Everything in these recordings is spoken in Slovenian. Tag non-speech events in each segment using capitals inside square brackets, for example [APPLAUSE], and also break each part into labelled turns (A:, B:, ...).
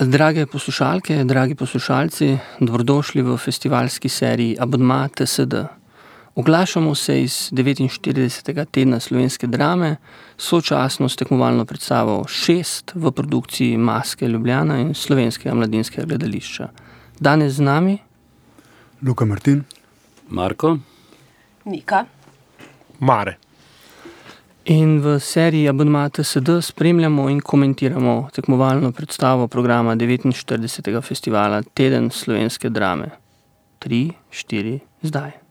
A: Drage poslušalke, dragi poslušalci, dobrodošli v festivalski seriji Abonma TSD. Oglašamo se iz devetinštiridesetega tedna slovenske drame, sočasno s tekmovalno predstavo Šest v produkciji Maske Ljubljana in Slovenskega mladinskega gledališča. Danes z nami [ime in priimek]
B: Marko,
C: Nika,
D: Mare.
A: In v seriji Abonma TSD spremljamo in komentiramo tekmovalno predstavo programa devetinštiridesetega festivala Teden slovenske drame. Tri, štiri, zdaj.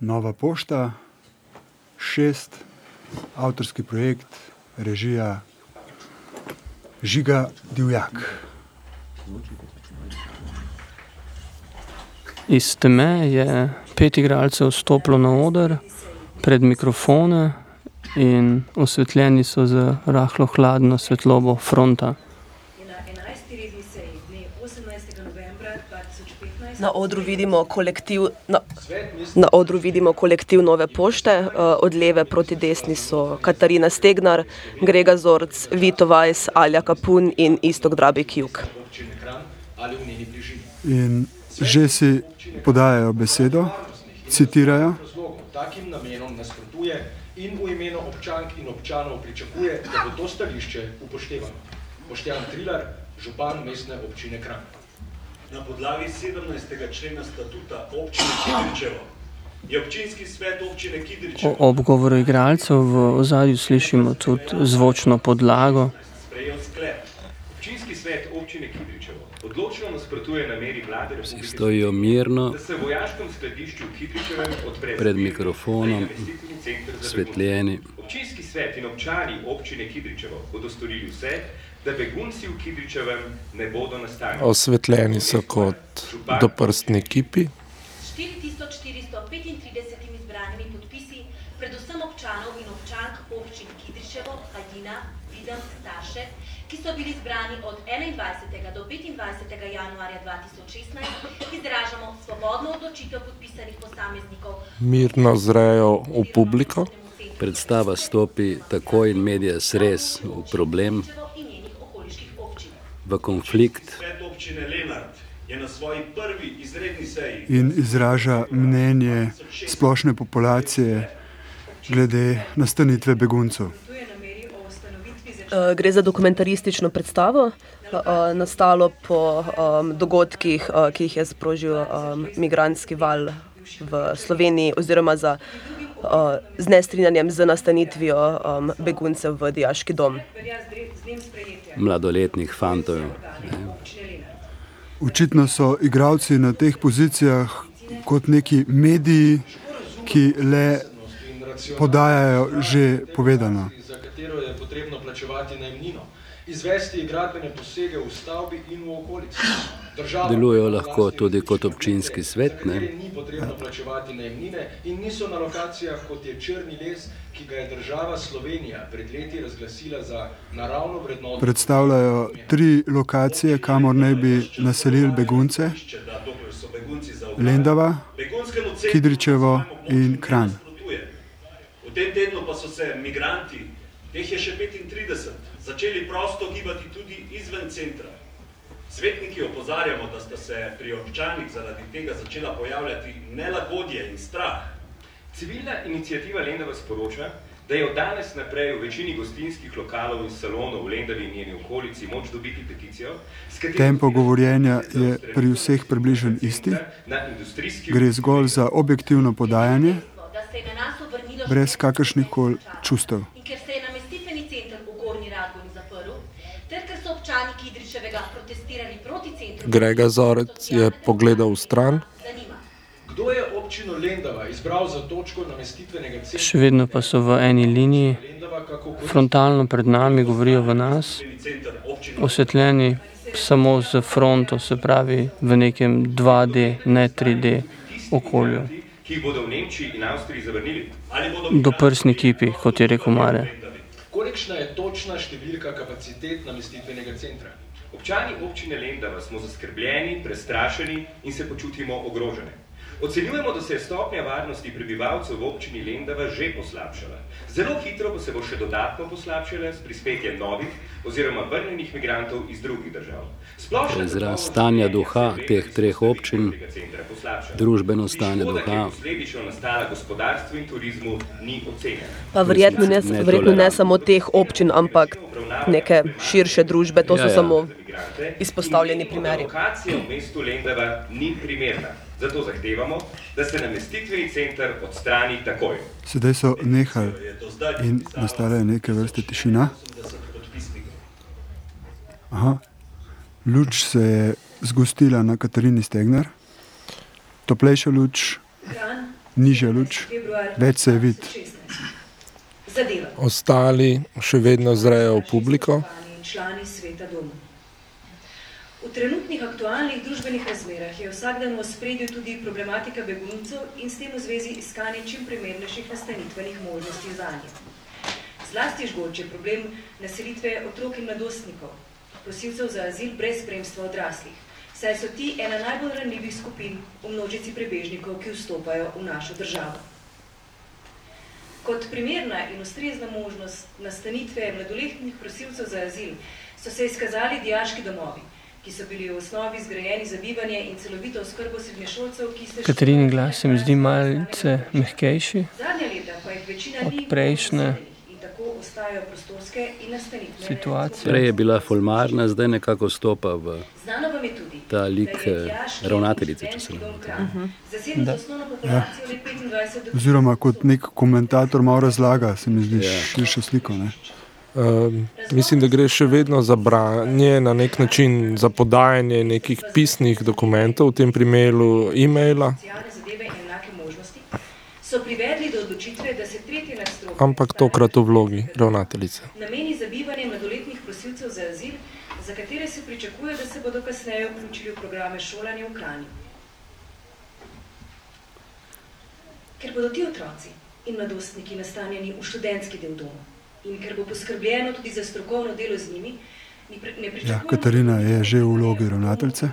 D: Nova pošta, Šest, avtorski projekt, režija Žiga Divjak.
A: Iz teme je pet igralcev stopilo na oder, pred mikrofone in osvetljeni so z rahlo hladno svetlobo fronta.
C: Na odru vidimo kolektiv, na, na odru vidimo kolektiv Nove pošte, od leve proti desni so Katarina Stegnar, Grega Zorc, Vito Weiss, Alja Kapun in Iztok Drabek Jug.
D: In že si podajajo besedo, citirajo.
E: Na podlagi sedemnajstega člena statuta Občine Kidričevo je občinski svet Občine Kidričevo
A: ob govoru igralcev v ozadju slišimo tudi zvočno podlago.
E: sprejel sklep. Občinski svet Občine Kidričevo odločno nasprotuje nameri Vlade
B: vsi
E: Republike
B: stojijo mirno,
E: da se v vojaškem skladišču v Kidričevem odpre
B: pred mikrofonom,
E: begunce. Občinski svet in občani Občine Kidričevo bodo storili vse, da begunci v Kidričevem ne bodo nastanjeni.
F: Osvetljeni so kot doprstni kipi.
G: S štiri tisoč štiristo petintridesetimi zbranimi podpisi predvsem občanov in občank občin Kidričevo, Hajdina, Videm, Starše, ki so bili zbrani od enaindvajsetega do petindvajsetega januarja dva tisoč šestnajst, izražamo svobodno odločitev podpisanih posameznikov
F: Mirno zrejo v publiko.
B: Predstava stopi takoj in medias res v problem,
G: in njenih okoliških občin.
B: v konflikt,
E: Svet Občine Lenart je na svoji prvi izredni seji
D: In izraža mnenje splošne populacije glede nastanitve beguncev.
C: gre za dokumentaristično predstavo, nastalo po, dogodkih, ki jih je sprožil, migrantski val v Sloveniji oziroma za, z nestrinjanjem z nastanitvijo, beguncev v dijaški dom.
B: mladoletnih fantov.
D: Očitno so igralci na teh pozicijah kot neki mediji, ki le podajajo že povedano.
H: za katero je potrebno plačevati najemnino. Izvesti gradbene posege v stavbi in v okolici. Država
B: Delujejo lahko tudi kot občinski svet, ne.
H: ni potrebno plačevati najemnine in niso na lokacijah, kot je Črni les, ki ga je država Slovenija pred leti razglasila za naravno vrednoto.
D: Predstavljajo tri lokacije, kamor naj bi naselili begunce. Lendava, Kidričevo in
E: nasprotuje. V tem tednu pa so se migranti, teh je še petintrideset, začeli prosto gibati tudi izven centra. Svetniki opozarjamo, da sta se pri občanih zaradi tega začela pojavljati nelagodje in strah.
I: Civilna iniciativa Lendava sporoča, da je od danes naprej v večini gostinskih lokalov in salonov v Lendavi in njeni okolici moč dobiti peticijo,
D: Tempo govorjenja je pri vseh približno isti. Gre zgolj za objektivno podajanje,
G: se
D: brez
G: število
D: kakršnihkoli čustev.
G: In ker se je namestitveni center v Gornji Radgoni zaprl, ter ker so občani Kidričevega protestirali proti centru.
F: Grega Zorec je pogledal stran.
H: Kdo je občino Lendava izbral za točko namestitvenega centra?
A: Še vedno pa so v eni liniji, frontalno pred nami, govorijo v nas, osvetljeni samo z fronto, se pravi v nekem 2D, ne 3D okolju.
I: ki jih bodo v Nemčiji in Avstriji zavrnili?
A: Doprsni kipi, kot je rekel Mare.
H: Kolikšna je točna številka kapacitet namestitvenega centra?
I: Občani občine Lendava smo zaskrbljeni, prestrašeni in se počutimo ogrožene. Ocenjujemo, da se je stopnja varnosti prebivalcev v občini Lendava že poslabšala. Zelo hitro pa se bo še dodatno poslabšala s prispetjem novih oziroma vrnenih migrantov iz drugih držav. Splošna
B: Izraz stanja duha teh treh občin, družbeno stanje
I: Škoda,
B: duha.
I: posledično nastala gospodarstvu in turizmu, ni ocenjena.
C: Pa verjetno ne, verjetno ne samo teh občin, ampak neke širše družbe. To so
B: Ja, ja.
C: samo izpostavljeni primeri.
I: Lokacija v mestu Lendava ni primerna. Zato zahtevamo, da se namestitveni center odstrani takoj.
D: Sedaj so nehali in nastala je neke vrste tišina. Aha. Luč se je zgostila na Katarini Stegner, toplejša luč, nižja luč, več se je.
J: Zadeva.
F: Ostali še vedno zrejo v publiko.
J: Člani sveta doma. V trenutnih aktualnih družbenih razmerah je vsak dan v spredju tudi problematika beguncev in s tem v zvezi iskanje čim primernejših nastanitvenih možnosti za nje. Zlasti žgoč je problem naselitve otrok in mladostnikov, prosilcev za azil brez spremstva odraslih, saj so ti ena najbolj ranljivih skupin v množici prebežnikov, ki vstopajo v našo državo. Kot primerna in ustrezna možnost nastanitve mladoletnih prosilcev za azil so se izkazali dijaški domovi, ki so bili v osnovi zgrajeni za bivanje in celovito oskrbo srednješolcev, ki se
A: Katarini glas se mi zdi malce mehkejši. Od
J: ni
A: prejšnje
J: in tako ostajajo prostorske in nastanitvene
A: situacije.
B: Prej je bila folmarna, zdaj nekako stopa v ta lik eh, ravnateljice, če se ne motim.
J: Populacijo le 25 do
D: Oziroma, kot nek komentator malo razlaga, se mi zdi
B: Ja.
D: širšo sliko. Ne?
F: Um, mislim, da gre še vedno za branje, na nek način za podajanje nekih pisnih dokumentov, v tem primeru e-maila,
J: so privedli do odločitve, da se tretje nadstropje
F: ampak tokrat v vlogi ravnateljice.
J: nameni za bivanje mladoletnih prosilcev za azil, za katere se pričakuje, da se bodo kasneje vključili v programe šolanja v Kranju. Ker bodo ti otroci in mladostniki nastanjeni v študentski del doma in ker bo poskrbljeno tudi za strokovno delo z njimi,
D: Ja, Katarina je že v vlogi ravnateljice,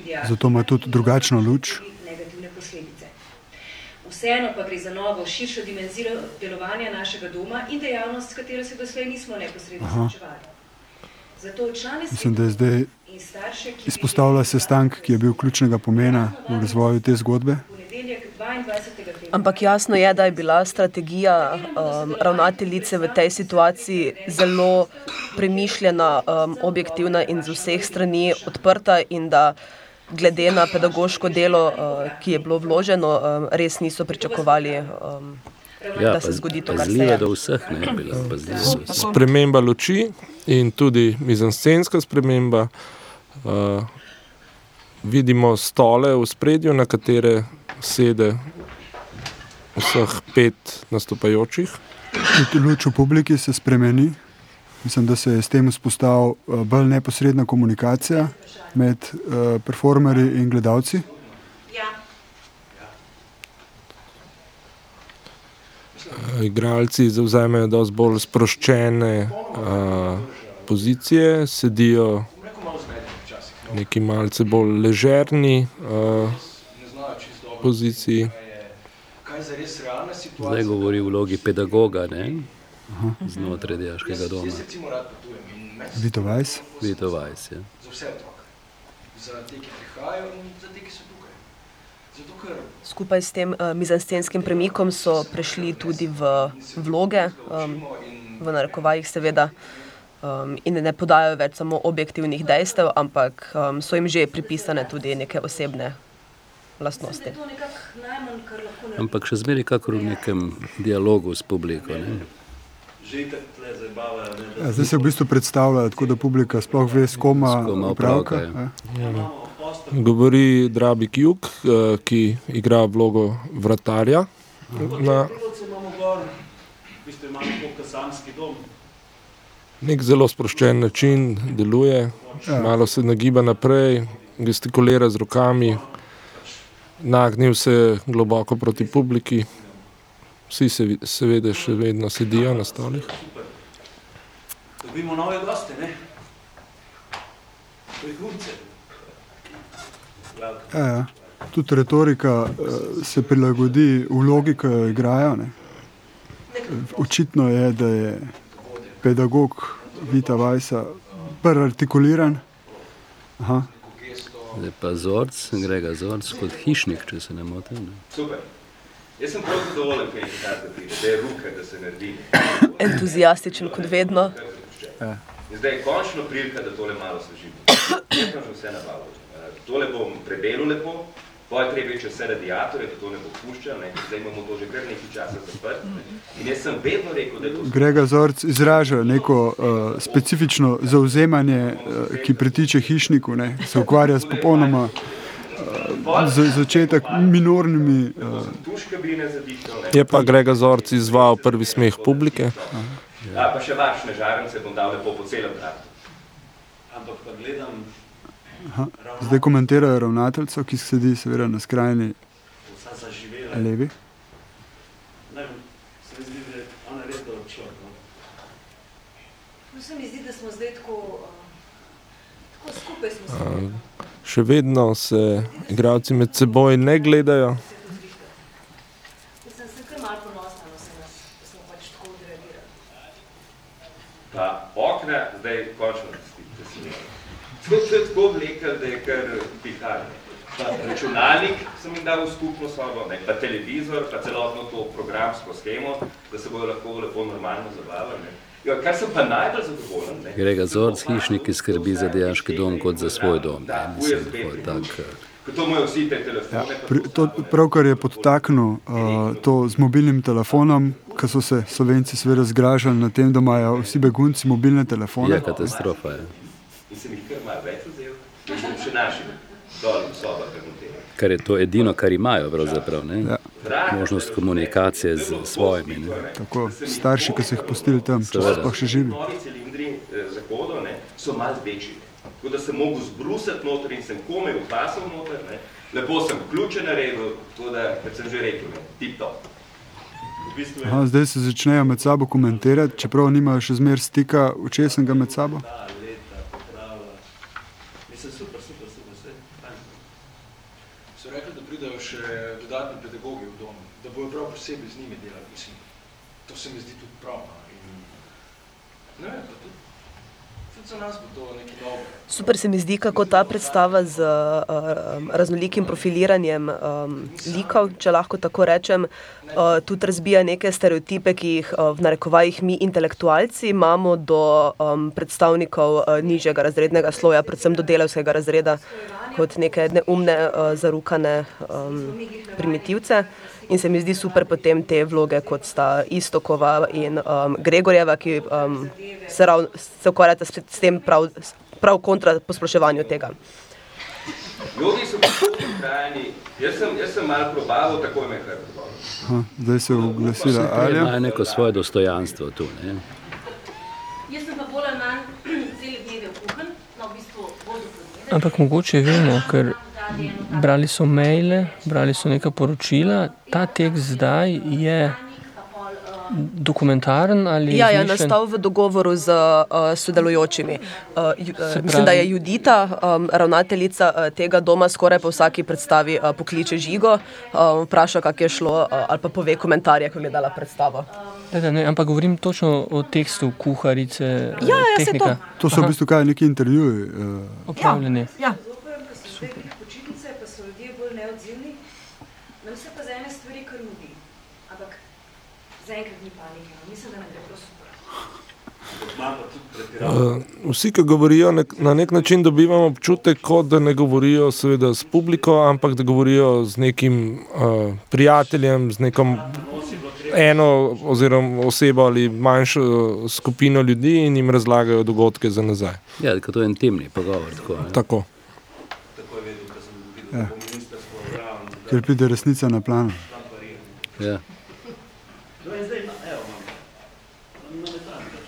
J: dijaki.
D: zato ima tudi drugačno luč.
J: Vseeno pa gre za novo, širšo dimenzijo delovanja našega doma in dejavnost, s katero se doslej nismo neposredno srečevali.
D: Mislim, da je zdaj
J: in starše, ki
D: izpostavlja sestank, ki je bil ključnega pomena v razvoju te zgodbe.
J: Ponedeljek 22. februarja
C: Ampak jasno je, da je bila strategija um, ravnateljice v tej situaciji zelo premišljena, um, objektivna in z vseh strani odprta, in da glede na pedagoško delo, uh, ki je bilo vloženo, um, res niso pričakovali, um,
B: Ja,
C: da se zgodi to, kar se je.
B: do vseh, ne, bila vseh.
F: Sprememba luči in tudi mizansenska sprememba. Uh, vidimo stole v spredju, na katere sede vseh pet nastopajočih.
D: Luč v publiki se spremeni. Mislim, da se je s tem vzpostavila uh, bolj neposredna komunikacija med uh, performerji in gledalci.
F: Uh, igralci zauzemajo dosti bolj sproščene uh, pozicije, sedijo neki malce bolj ležerni uh,
H: Ne znajo čisto dobro,
F: poziciji.
H: kaj je zares realna situacija.
B: Zdaj govori v vlogi pedagoga ne, znotraj dijaškega doma.
D: Vito Vajs.
B: Vito Vajs. Ja.
H: za vse otroke. Za te, ki prihajajo in za te, ki so tukaj. Zato, ker
C: Skupaj s tem uh, mizanstenskim premikom so prešli tudi v vloge, um, v narekovajih seveda, um, in ne podajo več samo objektivnih dejstev, ampak um, so jim že pripisane tudi neke osebne lastnosti.
B: Ampak še zmeraj kakor v nekem dialogu s publiko. Ne.
D: Ja, zdaj se v bistvu predstavlja, tako da publika sploh ve, s kom
B: S kom ima
D: ima opravka.
B: opravka, ja.
D: ja.
F: Govori Drabik Juk, eh, ki igra vlogo vratarja. Na nek zelo sproščen način deluje,
D: Ja.
F: malo se nagiba naprej, gestikulira z rokami, nagnil se globoko proti publiki. Vsi se seveda še vedno sedijo na stolih.
E: Dobimo nove goste, ne? Begunce.
D: Ja, ja. Tudi retorika uh, se prilagodi vlogi, ki jo igrajo. Ne. Očitno je, da je pedagog Vita Vajsa prvi artikuliran. Aha.
B: Zdaj pa Zorc, Grega Zorc kot hišnik, če se ne motim. Ne.
I: Super. Jaz sem prav zadovoljen, kaj je tako, da je ruka, da se naredi.
C: Entuzijastičen kot vedno.
D: Ja.
I: In zdaj je končno prilika, da tole malo svežimo. Jaz sem že vse nabavil. Eh, Tole bom prebelil lepo, Poje treba je čez vse radiatorje, da to ne bo puščal, ne. zdaj imamo to že kar nekaj časa zaprt. Ne. In jaz sem vedno rekel, da je to
D: Grega Zorc izraža neko uh, specifično zauzemanje, uh, ki pritiče hišniku, ne. se ukvarja s popolnoma uh, z, začetek minornimi. Uh.
F: Je pa Grega Zorc izval prvi smeh publike.
I: A, pa še vašne žarnice bom dal lepo po celem tratu.
E: Ampak pa gledam
D: aha. Zdaj komentirajo ravnateljico, ki sedi seveda na skrajni levi.
E: No?
G: No, uh,
F: še vedno se igralci med seboj ne gledajo.
G: Smo pač.
I: Pa okna zdaj končno. To je tako vlekel, da je kar piharno. Pa računalnik sem jim dal v skupno sobo, ne, pa televizor, pa celotno to programsko schemo, da se bodo lahko lepo normalno zabavali. Ne. Ja, kar sem pa najbolj zadovoljen, ne.
B: Grega Zorc, hišnik, ki skrbi za dijaški dom kot za svoj dom.
I: Da,
B: Mislim, tako, tak,
I: Ko to imajo vsi te telefone.
D: Ja, pri,
I: to
D: pravkar je podtaknil uh, to z mobilnim telefonom, ker so se Slovenci seveda zgražali nad tem, da imajo vsi begunci mobilne telefone.
B: je katastrofa. Je.
I: In sem jih kar malo več vzel, in sem še našim dol v sobah.
B: Kar je to edino, kar imajo, pravzaprav, ne?
D: Ja.
B: možnost komunikacije z svojimi. Ne?
D: Tako, starši, ki so jih pustili tam, če so sploh še živi.
I: Novi cilindri eh, zahodov ne, so malo večji. Tako da sem mogel zbrusati noter in sem komaj vpasal noter. Ne. Lepo sem ključe naredil, tako da, kot sem že rekel, ne, tip top.
E: V bistvu je
D: Aha, zdaj se začnejo med sabo komentirati, čeprav nimajo še zmer stika očesnega med sabo.
E: ta leta popravila. Mislim, super, super, super, vse. fajn.
H: So rekli, da pridejo še dodatni pedagogi v dom, da bojo prav posebej z njimi delali. Mislim, to se mi zdi tudi prav. no, In, ne vem, pa tudi, tudi za nas bo to nekaj dobro.
C: Super se mi zdi, kako ta predstava z uh, raznolikim profiliranjem um, likov, če lahko tako rečem, uh, tudi razbija neke stereotipe, ki jih uh, v narekovajih mi intelektualci imamo do um, predstavnikov uh, nižjega razrednega sloja, predvsem do delavskega razreda, kot neke neumne, uh, zarukane um, primitivce. In se mi zdi super potem te vloge, kot sta Istokova in um, Gregorjeva, ki um, se, se ukvarjata s, s tem prav, prav kontra posploševanju tega.
I: Mnogi so tako krajni, jaz sem, jaz sem malo probaval, tako me je kar
D: zdaj se je oglasila Alja.
B: Imajo neko svoje dostojanstvo tu. Ne?
G: Jaz sem pa bolj ali manj [CLEARS THROAT] cele dneve v kuhan, no v bistvu bolj do pozdneve.
A: Ampak mogoče vemo, ker brali so maile, brali so neka poročila, ta tekst zdaj je dokumentaren ali
C: Ja, je
A: izmišljen?
C: nastal v dogovoru z uh, sodelujočimi. Uh, ju, uh, mislim, da je Judita, um, ravnateljica uh, tega doma, skoraj po vsaki predstavi uh, pokliče žigo, uh, vpraša, kako je šlo, uh, ali pa pove komentarje, ko je dala predstavo.
A: Da, da, ne, ampak govorim točno o tekstu kuharice, eh,
C: Ja, ja, saj
A: tehnika.
D: To so v bistvu kaj neki intervjuji. Uh,
A: Opravljeni.
C: Ja.
J: Super, ko so zdaj počitnice, pa so ljudje bolj neodzivni, nam se pa za ene stvari kar mudi. Ampak zaenkrat ni panike, no. mislim, da nam gre prav super.
F: Uh, vsi, ki govorijo, nek, na nek način dobivamo občutek, kot da ne govorijo seveda s publiko, ampak da govorijo z nekim uh, prijateljem, z nekom eno oziroma osebo ali manjšo uh, skupino ljudi in jim razlagajo dogodke za nazaj.
B: Ja, ker to je intimni pogovor. Tako, ne?
F: Tako.
E: Tako je vedel, ko sem videl,
D: Ja.
E: da bo ministrstvo da
D: kjer pride resnica na plan.
B: Ja.
E: No in zdaj, evo, imam. Na metan, pač.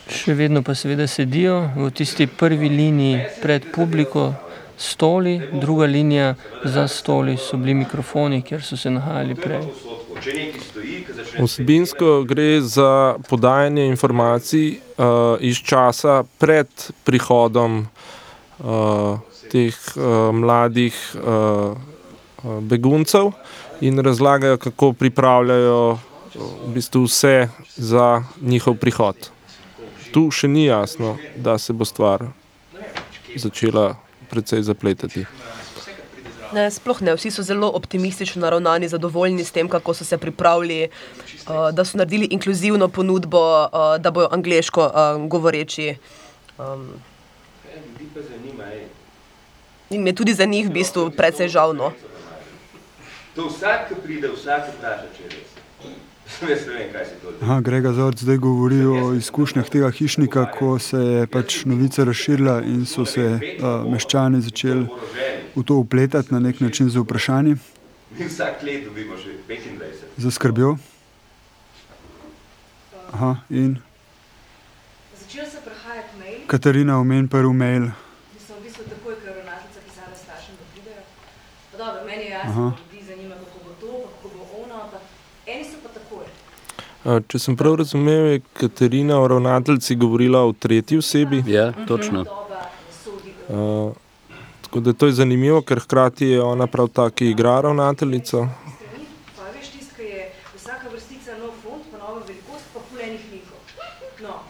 A: Še. Vedno pa seveda sedijo v tisti prvi liniji pred publiko, stoli, druga linija za stoli so bili mikrofoni, kjer so se nahajali prej.
F: Vsebinsko gre za podajanje informacij uh, iz časa pred prihodom uh, teh uh, mladih uh, beguncev in razlagajo, kako pripravljajo v bistvu vse za njihov prihod. Tu še ni jasno, da se bo stvar začela precej zapletati.
C: Ne, sploh ne, vsi so zelo optimistično naravnani, zadovoljni s tem, kako so se pripravili, uh, da so naredili inkluzivno ponudbo, uh, da bodo angliško uh, govoreči. Um, in je tudi za njih v bistvu precej žalno.
I: To vsak, ki pride, vsak vpraša, če je res. Jaz ne vem, kaj se to
D: Aha, Grega Zorc zdaj govori o izkušnjah tega hišnika, ko se je pač novica razširila in so se uh, meščani začeli v to upletati na nek način z vprašanji.
I: Mi vsak let dobimo še 25.
D: Za skrbjo. Aha, in
J: Začel se prehajati mail,
D: Katarina omeni prvi mail.
J: mislim, v bistvu takoj, ko je ravnateljica pisala staršem, da pridejo. Pa dobro, meni je jasno,
D: Aha.
J: da ljudi zanima, kako bo to, pa kako bo ono, ampak eni so pa takoj.
F: Uh, če sem prav razumel, je Katarina o ravnateljici govorila v tretji osebi.
B: Ja, točno.
F: Uh, tako da to je zanimivo, ker hkrati je ona prav ta, ki igra ravnateljico.
J: No,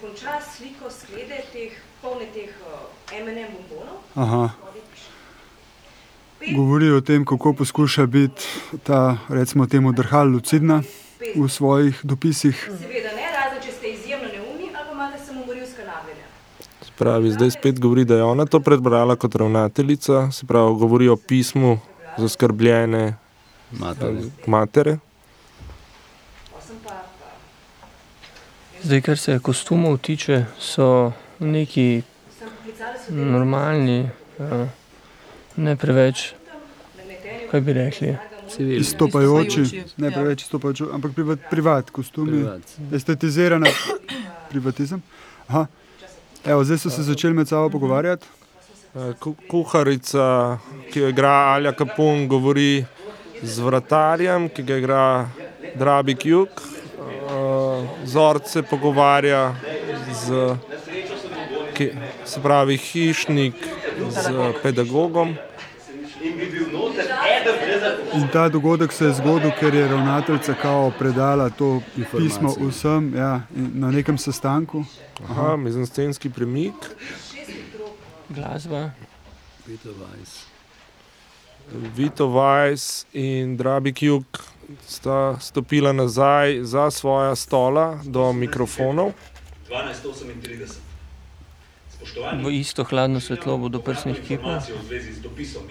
J: konča s sliko sklede teh, polne teh M&M bombonov.
D: Govori o tem, kako poskuša biti ta, recimo, temu drhal lucidna v svojih dopisih.
J: Seveda ne, razen če ste izjemno neumni ali pa imate samomorilska navelja.
F: Se pravi, zdaj spet govori, da je ona to prebrala kot ravnateljica, se pravi, govori o pismu zaskrbljene
B: Matere.
F: matere.
A: Zdaj, kar se kostumov tiče, so neki normalni, eh, ne preveč, kaj bi rekli.
B: Civilni.
D: Izstopajoči, ne preveč izstopajoči, ampak privat, privat kostumi.
B: Privat.
D: Estetizirana privatizem. Aha. Evo, zdaj so se začeli med sabo pogovarjati.
F: Eh, ku- Kuharica, ki jo igra Alja Kapun, govori z vratarjem, ki ga igra Drabik Juk. Eh, Zorc se pogovarja z, ki, se pravi, hišnik z pedagogom.
I: In bi bil noter eden brez
D: In ta dogodek se je zgodil, ker je ravnateljica kao predala to pismo
B: Informacije.
D: vsem ja, na nekem sestanku.
F: Aha, mizanstenski premik.
A: Glasba.
B: Peter Weiss.
F: Vito Vajs in Drabik Juk sta stopila nazaj za svoja stola do mikrofonov.
E: 1238.
A: V isto hladno svetlobo do prsnih kipov.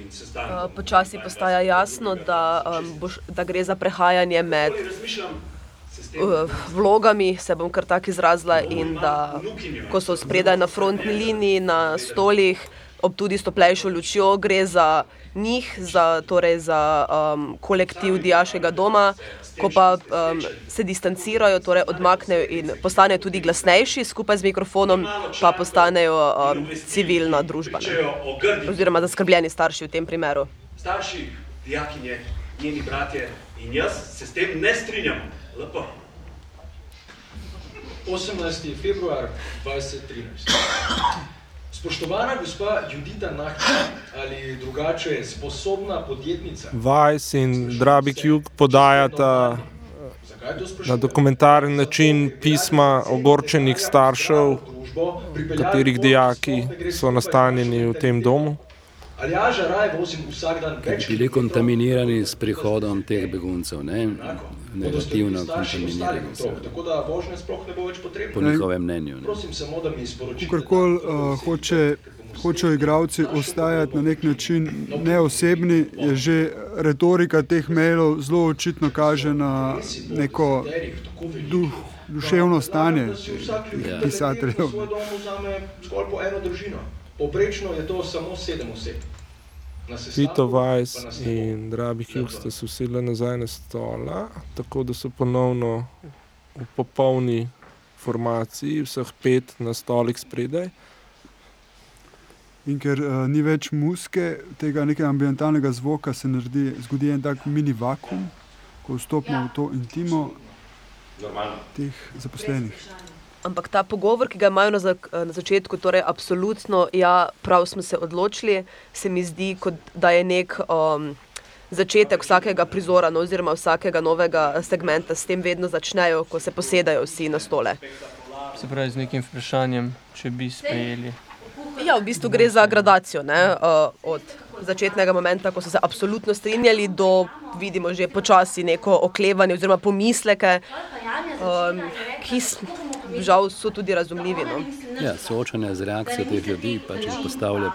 E: sestankom.
C: počasi postaja jasno, da, um, boš, da gre za prehajanje med
E: tem
C: uh, vlogami, se bom kar tako izrazila, in da ko so spredaj na frontni liniji, na stolih, ob tudi s toplejšo lučjo, gre za njih, za, torej za um, kolektiv dijaškega doma, ko pa um, se distancirajo, torej odmaknejo in postanejo tudi glasnejši skupaj z mikrofonom, pa postanejo um, civilna družba. Ne? Oziroma zaskrbljeni starši v tem primeru.
E: starši, dijakinje, njeni bratje in jaz se s tem ne strinjamo. Lepo.
H: 18. februar 2013. Spoštovana gospa Judita Nahtič ali drugače sposobna podjetnica.
F: Vajs in Drabik Juk podajata
H: to
F: na dokumentaren način pisma ogorčenih staršev, katerih dijaki so nastanjeni v tem domu.
B: Bili kontaminirani s prihodom teh beguncev, ne? negativno kontaminirani,
H: tako da vožnja sploh ne bo več
B: po
H: potrebna.
B: njihovem mnenju. Ne?
H: Prosim samo, da mi sporočite.
D: Kakorkoli uh, hoče, hočejo igravci ostajati na nek način neosebni, je že retorika teh mailov zelo očitno kaže na neko duh, duševno stanje pisateljev.
H: V svoj dom vzame zgolj po eno družino. Poprečno je to samo sedem oseb.
F: Vito
H: pa
F: Vajs in Drabik Juk sta se usedla nazaj na stola, tako da so ponovno v popolni formaciji, vseh pet na stolih spredaj.
D: In ker uh, ni več muske, tega nekega ambientalnega zvoka, se naredi, zgodi en tak mini vakum, ko vstopimo v to intimo teh zaposlenih.
C: Ampak ta pogovor, ki ga imajo na, za, na začetku, torej absolutno, ja, prav smo se odločili, se mi zdi, kot da je nek um, začetek vsakega prizora, no, oziroma vsakega novega segmenta, s tem vedno začnejo, ko se posedajo vsi na stole.
A: Se pravi, z nekim vprašanjem, če bi sprejeli.
C: Ja, v bistvu gre za gradacijo. Ne, uh, od začetnega momenta, ko so se absolutno strinjali, do vidimo že počasi neko oklevanje oziroma pomisleke, um, ki s- žal so tudi razumljivi. No.
B: Ja, soočanje z reakcijo teh ljudi pač jih postavlja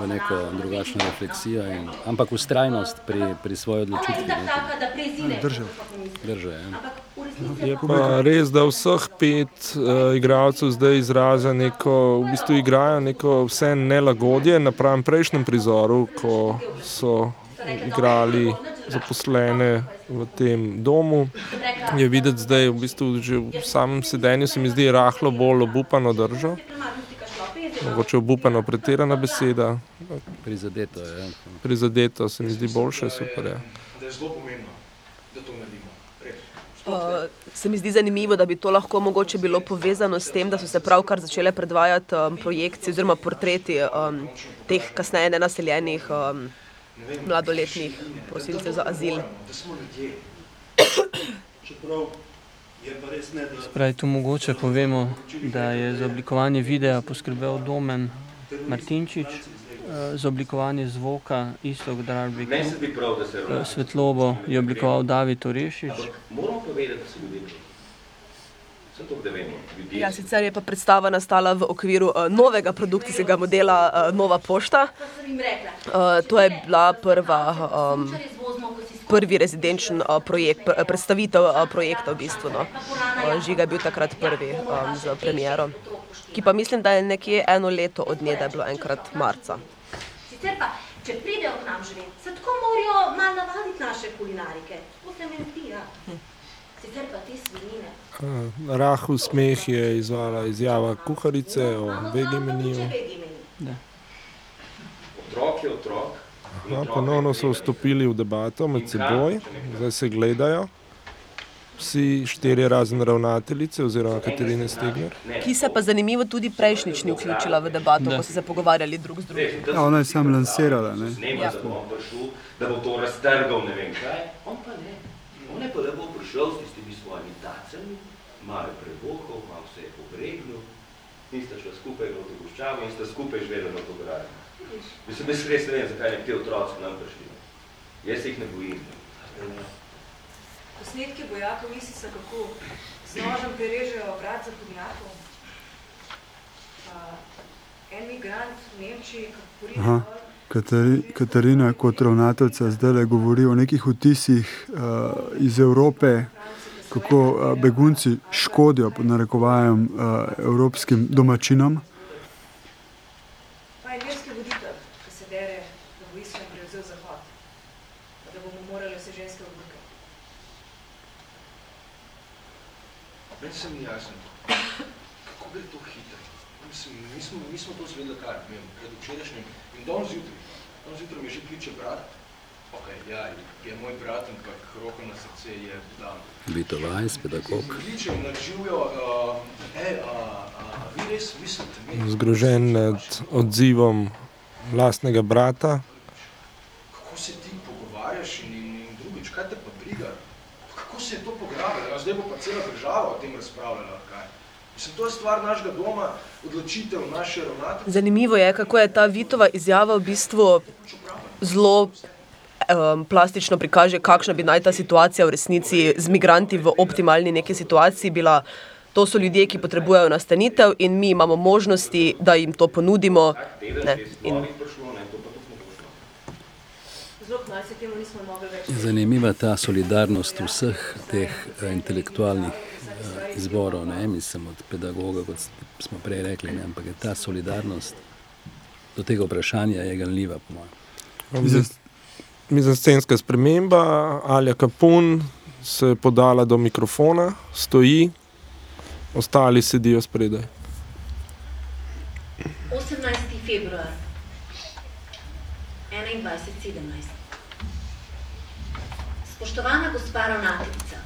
B: v neko drugačno refleksijo, in, ampak ustrajnost pri, pri svoji odločitvi.
D: Držal.
B: Drža, ja.
F: Je pa res, da vseh pet uh, igralcev zdaj izraža neko, v bistvu igrajo neko vse nelagodje napram prejšnjem prizoru, ko so igrali zaposlene v tem domu. Je videti zdaj v bistvu že v samem sedenju se mi zdi rahlo bolj obupano držo. Mogoče obupano pretirana beseda,
B: Prizadeto je. Ja.
F: prizadeto se mi zdi boljše, super je.
H: Da je zelo pomembno, da to naredimo.
C: Uh, se mi zdi zanimivo, da bi to lahko mogoče bilo povezano s tem, da so se pravkar začele predvajati um, projekcije oziroma portreti um, teh kasneje nenaseljenih um, mladoletnih prosilcev za azil.
H: Da smo ljudje.
E: Čeprav je pa res ne, da
A: Pravi, tu mogoče povemo, da je za oblikovanje videa poskrbel Domen Martinčič, eh, za oblikovanje zvoka Istok Drarbik.
I: Meni se zdi prav, da se ravna.
A: Svetlobo je oblikoval David Orešič.
I: Moramo pa vedeti, da so ljudje prav. Vse to, da vemo. Ljudje
C: Ja, sicer je pa predstava nastala v okviru uh, novega produkcijskega modela uh, Nova pošta. Uh, to je bila prva, um, prvi rezidenčen uh, projekt, pr predstavitev uh, projekta v bistvu. No. Uh, Žiga je bil takrat prvi um, z premiero, ki pa mislim, da je nekje eno leto od nje, da je bilo enkrat marca.
G: Sicer pa, če pridejo k nam živeti, se tako morajo malo navaditi naše kulinarike. To se mi zdi, ja. Sicer pa te
F: Uh, Rahel smeh je izvala izjava kuharice o vegi meniju.
I: Otrok je otrok.
F: No,
I: otrok
F: ponovno so vstopili v debato med seboj, zdaj se gledajo. Vsi štirje razen ravnateljice oziroma Katarine Stegner.
C: Ki se pa zanimivo tudi prejšnjič ni vključila v debato, ko so se pogovarjali drug z drugim.
D: Ja, ona je sam lansirala. Ne?
I: Snema, da bo da bo to raztrgal, ne vem kaj. On pa ne. On je pa lepo prišel s tistimi svojimi tacami, malo je prebohal, malo se je pobregnil, in sta šla skupaj v to goščavo in sta skupaj živela na to gradnjo. Mislim, jaz res ne vem, zakaj ne ti otroci k nam prišli. Jaz se jih ne bojim.
J: Posnetki bojakov Isisa, kako z nožem prerežejo vrat za podnjakov. En migrant v Nemčiji, kako
D: Aha. Katari, Katarina kot ravnateljica zdaj govori o nekih vtisih uh, iz Evrope, kako begunci škodijo pod narekovajem evropskim domačinom.
H: Meni se ni jasno, kako gre to hitro. Mislim, mi smo, mi smo to zvedeli kar, ne vem, pred včerajšnjim in danes zjutraj. Danes zjutraj mi že kliče brat, ja, je moj brat, ampak roko na srce je dan.
B: Vito Vajs, pedagog.
H: Kliče in narživijo, uh, a, a, a vi res mislite, mi,
F: Zgrožen nad odzivom lastnega brata.
H: kako se ti pogovarjaš in, in, in drugič, kaj te pa briga? Kako se je to pograbilo? Zdaj bo pa cela država o tem razpravljala, kaj? Mislim, to je stvar našega doma, odločitev naše ravnatelje.
C: Zanimivo je, kako je ta Vitova izjava v bistvu zelo um, plastično prikaže, kakšna bi naj ta situacija v resnici z migranti v optimalni neki situaciji bila. To so ljudje, ki potrebujejo nastanitev in mi imamo možnosti, da jim to ponudimo. Ne, in.
B: Zanimiva ta solidarnost vseh teh eh, intelektualnih eh, izborov, ne mislim od pedagoga, kot smo prej rekli, ne, ampak je ta solidarnost do tega vprašanja je ganljiva, po mojem.
F: Mizenscenska sprememba, Alja Kapun se je podala do mikrofona, stoji, ostali sedijo spredaj.
G: 18. februar, 2117. Spoštovana gospa ravnateljica,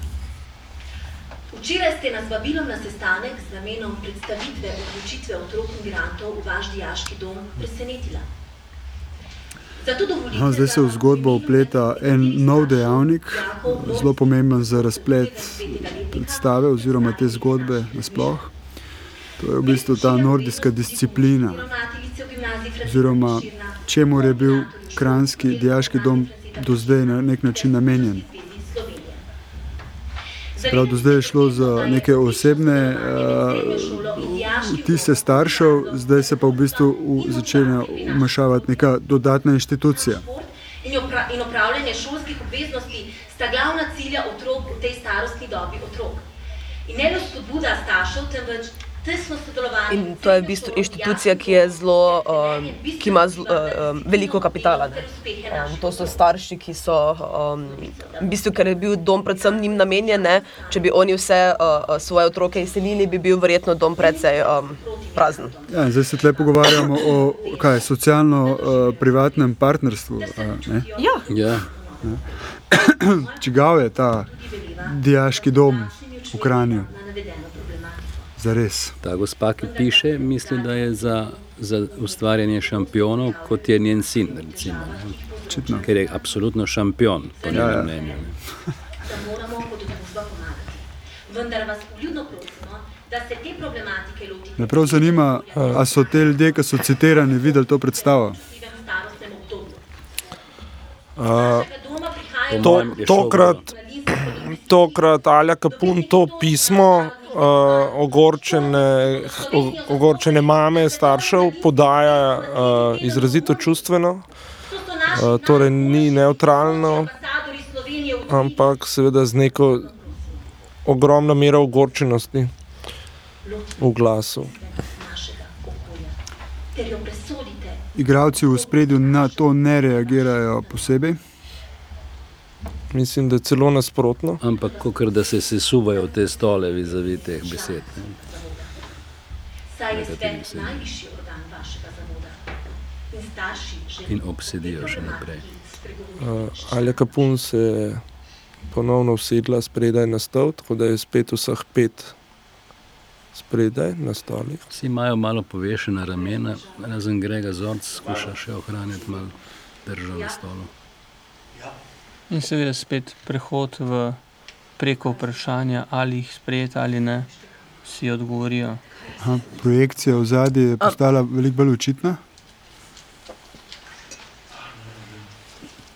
G: včeraj ste nas vabilom na sestanek z namenom predstavitve odločitve otrok migrantov v vaš dijaški dom presenetila.
D: Aha, zdaj se v zgodbo upleta en nov dejavnik, zelo pomemben za razplet predstave oziroma te zgodbe nasploh. To je v bistvu ta nordijska disciplina, oziroma čemu je bil kranski dijaški dom do zdaj na nek način namenjen. Prav do zdaj je šlo za neke osebne uh, vtise staršev, zdaj se pa v bistvu v, začenja vmešavati neka dodatna inštitucija.
G: In, opra in opravljanje šolskih obveznosti sta glavna cilja otrok v tej starostni dobi otrok. In ne le spodbuda staršev, temveč.
C: In to je v bistvu inštitucija, ki, je zelo, um, ki ima zlo, um, veliko kapitala. Ne? Um, to so starši, ki so, um, v bistvu, ker je bil dom predvsem njim namenjen, ne? če bi oni vse uh, svoje otroke izselili, bi bil verjetno dom precej um, prazen.
D: Ja, zdaj se tle pogovarjamo o kaj, socialno-privatnem partnerstvu. a ne?
C: Ja.
B: Ja, [CLEARS THROAT]
D: Čigav je ta dijaški dom v Kranju? Zares.
B: ta gospa, ki piše, misli, da je za, za ustvarjanje šampionov, kot je njen sin, recimo, ker je absolutno šampion, po
D: Ja,
B: njenem
D: ja.
B: mnenju.
G: družba pomagati. Vendar vas vljudno prosimo, da se te problematike lotite
D: Me prav zanima, a so te ljudje, ki so citirani, videli to predstavo.
F: Uh, to, tokrat, tokrat Alja Kapun to pismo uh, ogorčene, ogorčene mame staršev podaja uh, izrazito čustveno, uh, torej ni neutralno, ampak seveda z neko ogromno mero ogorčenosti v glasu.
D: Igravci v spredju na to ne reagirajo posebej.
F: Mislim, da je celo nasprotno.
B: Ampak, kot da se sesuvajo te stole vizavi teh besed. Ne.
G: Saj je svet najvišji organ vašega zavoda. In starši želijo
B: In obsedijo še naprej.
F: Uh, Alja Kapun se je ponovno usedla spredaj na stol, tako da je spet vseh pet spredaj na stolih.
B: Vsi imajo malo povešena ramena, razen Grega Zorc skuša še ohraniti malo držo na stolu.
A: In seveda spet prehod v preko vprašanja, ali jih sprejeti ali ne, si odgovorijo.
D: Aha, projekcija v zadnji je postala veliko bolj očitna.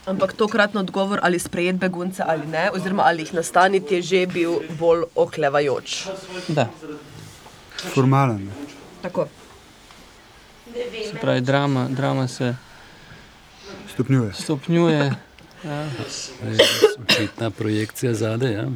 C: Ampak tokratno odgovor, ali sprejeti begunce ali ne, oziroma ali jih nastaniti, je že bil bolj oklevajoč.
A: Da,
D: Formalen.
C: Tako.
A: se pravi, drama, drama se
D: Stopnjuje.
A: stopnjuje. Ja.
B: Očitna projekcija zadaj. Ja.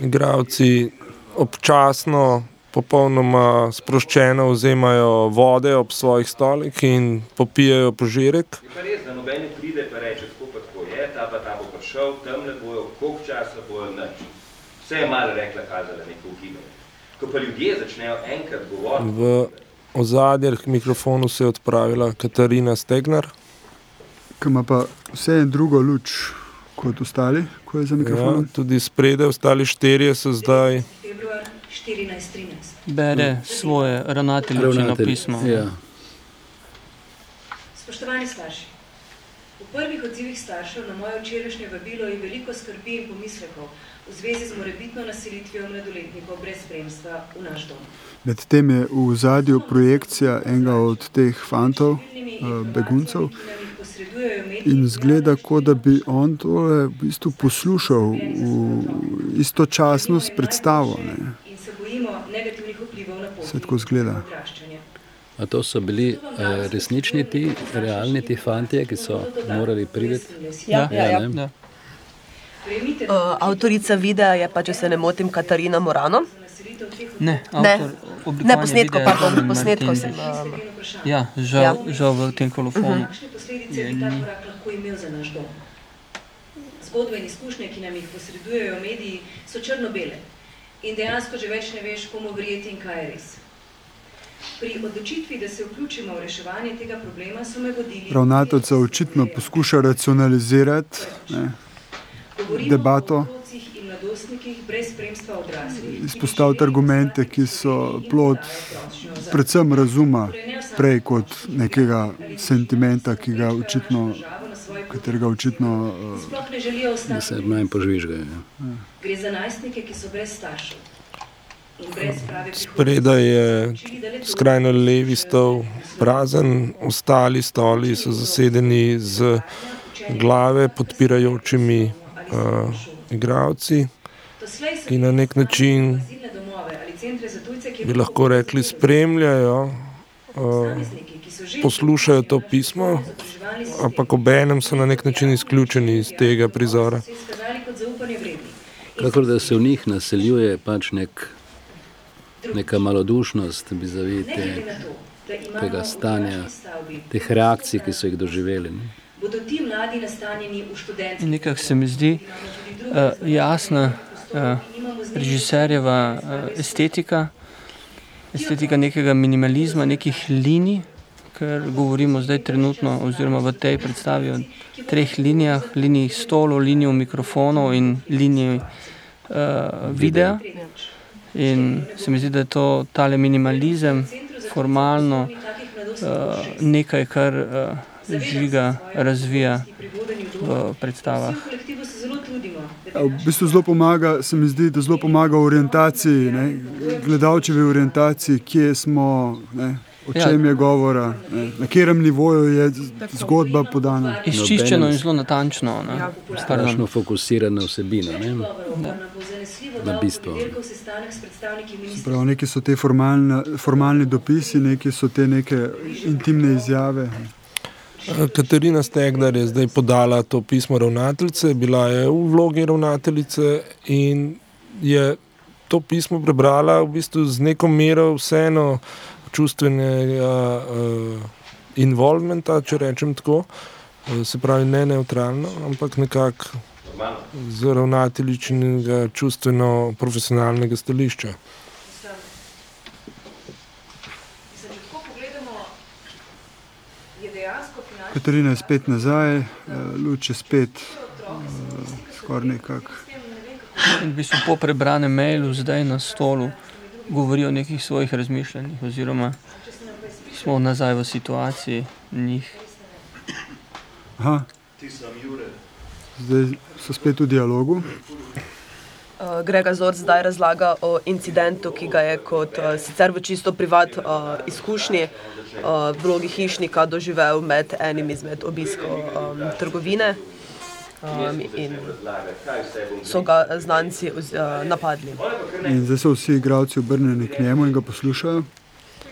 H: In
F: Igravci občasno, popolnoma sproščeno vzemajo vode ob svojih stolih in popijajo požirek.
I: Je pa res, da noben ne pride pa reče, tako pa tako je, ta pa ta bo prišel, tamle bojo, koliko časa bojo nič. Vse je malo rekla, kazala neko ugibanje. Ko pa ljudje začnejo enkrat govoriti,
F: V ozadje k mikrofonu se je odpravila Katarina Stegnar.
D: Ki ima pa vse en drugo luč kot ostali, ko je za
F: Ja,
D: mikrofonom.
F: tudi spredaj, ostali štirje so zdaj.
J: Februar 14.13.
A: Bere svoje ravnateljičino
B: Ravnatelj,
A: pismo.
B: Ja.
J: Spoštovani starši, prvih odzivih staršev na moje včerajšnje vabilo je veliko skrbi in pomislekov v zvezi z morebitno naselitvijo mladoletnikov brez spremstva v naš dom.
D: Medtem je v zadju projekcija enega od teh fantov, eh, beguncev, in zgleda, kot da bi on tole v bistvu poslušal v, istočasno s predstavo. Ne.
J: Se
D: tako zgleda.
B: To so bili eh, resnični ti, realni ti fantje, ki so morali priti?
C: Ja, ja, ja.
A: Ja.
J: Prejmite
C: Uh, avtorica videa je pa, če se ne motim, Katarina Morano.
A: Ne,
C: Ne.
A: avtor
C: Ne posnetkov,
A: je
C: pardon,
A: Domen
C: posnetkov
A: Martin.
C: sem. Um.
A: Ja, žal,
C: Ja.
A: žal v tem kolofonu.
J: Imel za naš dom? Zgodbe in izkušnje, ki nam jih posredujejo mediji, so črno-bele. In dejansko že več ne veš, komu verjeti in kaj je res. Pri odločitvi, da se vključimo v reševanje tega problema, so me vodili.
D: Ravnateljica očitno poskuša racionalizirati ne, debato, izpostaviti argumente, ki so plod predvsem razuma, prej kot nekega sentimenta, ki ga očitno, katerega očitno
J: ne želijo ostati.
B: se manj požvižgajo. ja.
J: Gre za najstnike, ki so brez staršev.
F: Spredaj je skrajno levi stol prazen, ostali stoli so zasedeni z glave podpirajočimi uh, igravci, ki na nek način bi lahko rekli spremljajo, uh, poslušajo to pismo, ampak obenem so na nek način izključeni iz tega prizora.
B: Kakor da se v njih naseljuje pač nek, neka malodušnost vizavi te, tega stanja, teh reakcij, ki so jih doživeli. Ne.
J: Bodo ti mladi nastanjeni v študentskih
A: Nekako se mi zdi uh, jasna uh, režiserjeva uh, estetika, estetika nekega minimalizma, nekih linij, ker govorimo zdaj trenutno, oziroma v tej predstavi o treh linijah, liniji stolov, liniji mikrofonov in liniji uh, videa. In se mi zdi, da je to tale minimalizem, formalno uh, nekaj, kar uh, žiga, razvija v predstavah.
J: V
D: bistvu zelo pomaga, se mi zdi, da zelo pomaga orientaciji, ne, gledalčevi orientaciji, kje smo, ne, o
A: Ja.
D: čem je govora, ne, na katerem nivoju je zgodba podana.
A: Izčiščeno in zelo natančno. Pardon.
B: Strašno fokusirana vsebina. Ne. Na bistvo.
D: Prav, neki so te formalne, formalni dopisi, neki so te neke intimne izjave.
F: Katarina Stegnar je zdaj podala to pismo ravnateljice, bila je v vlogi ravnateljice in je to pismo prebrala v bistvu z neko mero vseeno čustvenega uh, involvementa, če rečem tako. Eh, Se pravi, ne neutralno, ampak nekako z ravnateljičnega čustveno-profesionalnega stališča.
J: Mislim, če tako pogledamo, je dejansko finančno
D: Katarina je spet nazaj, eh, luč je spet eh, skoraj nekako.
A: In v bistvu po prebranem mailu zdaj na stolu govori o nekih svojih razmišljanjih, oziroma smo nazaj v situaciji njih.
D: Aha,
E: Ti sem Jure.
D: zdaj so spet v dialogu.
C: Uh, Grega Zorc zdaj razlaga o incidentu, ki ga je kot uh, sicer v čisto privat uh, izkušnji uh, v vlogi hišnika doživel med enim izmed obiskov um, trgovine um, in so ga znanci uh, napadli.
D: In zdaj so vsi igralci obrnjeni k njemu in ga poslušajo,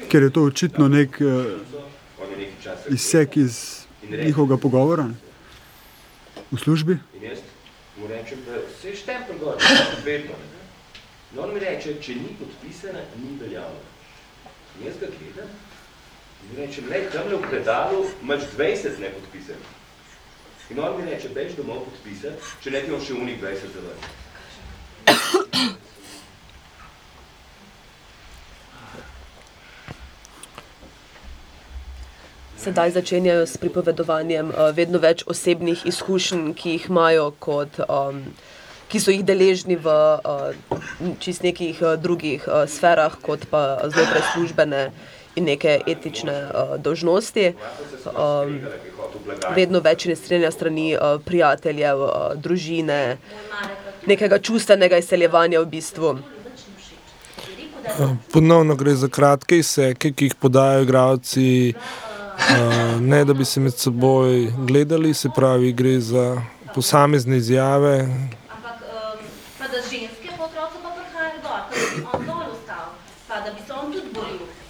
D: ker je to očitno nek uh, izsek iz njihovega pogovora v službi.
I: Mu rečem, da se je štempel gor, vedno. In on mi reče, če ni podpisana, ni veljavna. In jaz ga gledam in mi rečem, lej, tamle v predalu imaš 20 nepodpisanih. In on mi reče, bež domov podpisati, če ne ti bom še unih 20 zavrnil.
C: Sedaj začenjajo s pripovedovanjem uh, vedno več osebnih izkušenj, ki jih imajo, kot, um, ki so jih deležni v uh, čist nekih uh, drugih uh, sferah, kot pa znotraj službene in neke etične uh, dožnosti. Um, vedno več nestrenja strani uh, prijateljev, uh, družine, nekega čustvenega izseljevanja v bistvu.
F: Eh, Ponovno gre za kratke izseke, ki jih podajo igralci, eh, ne da bi se med seboj gledali, se pravi, gre za posamezne izjave.
G: Ampak pa da ženske pa otroci pa prihajajo dol, da bi on dol ostal, pa da bi se on tudi boril.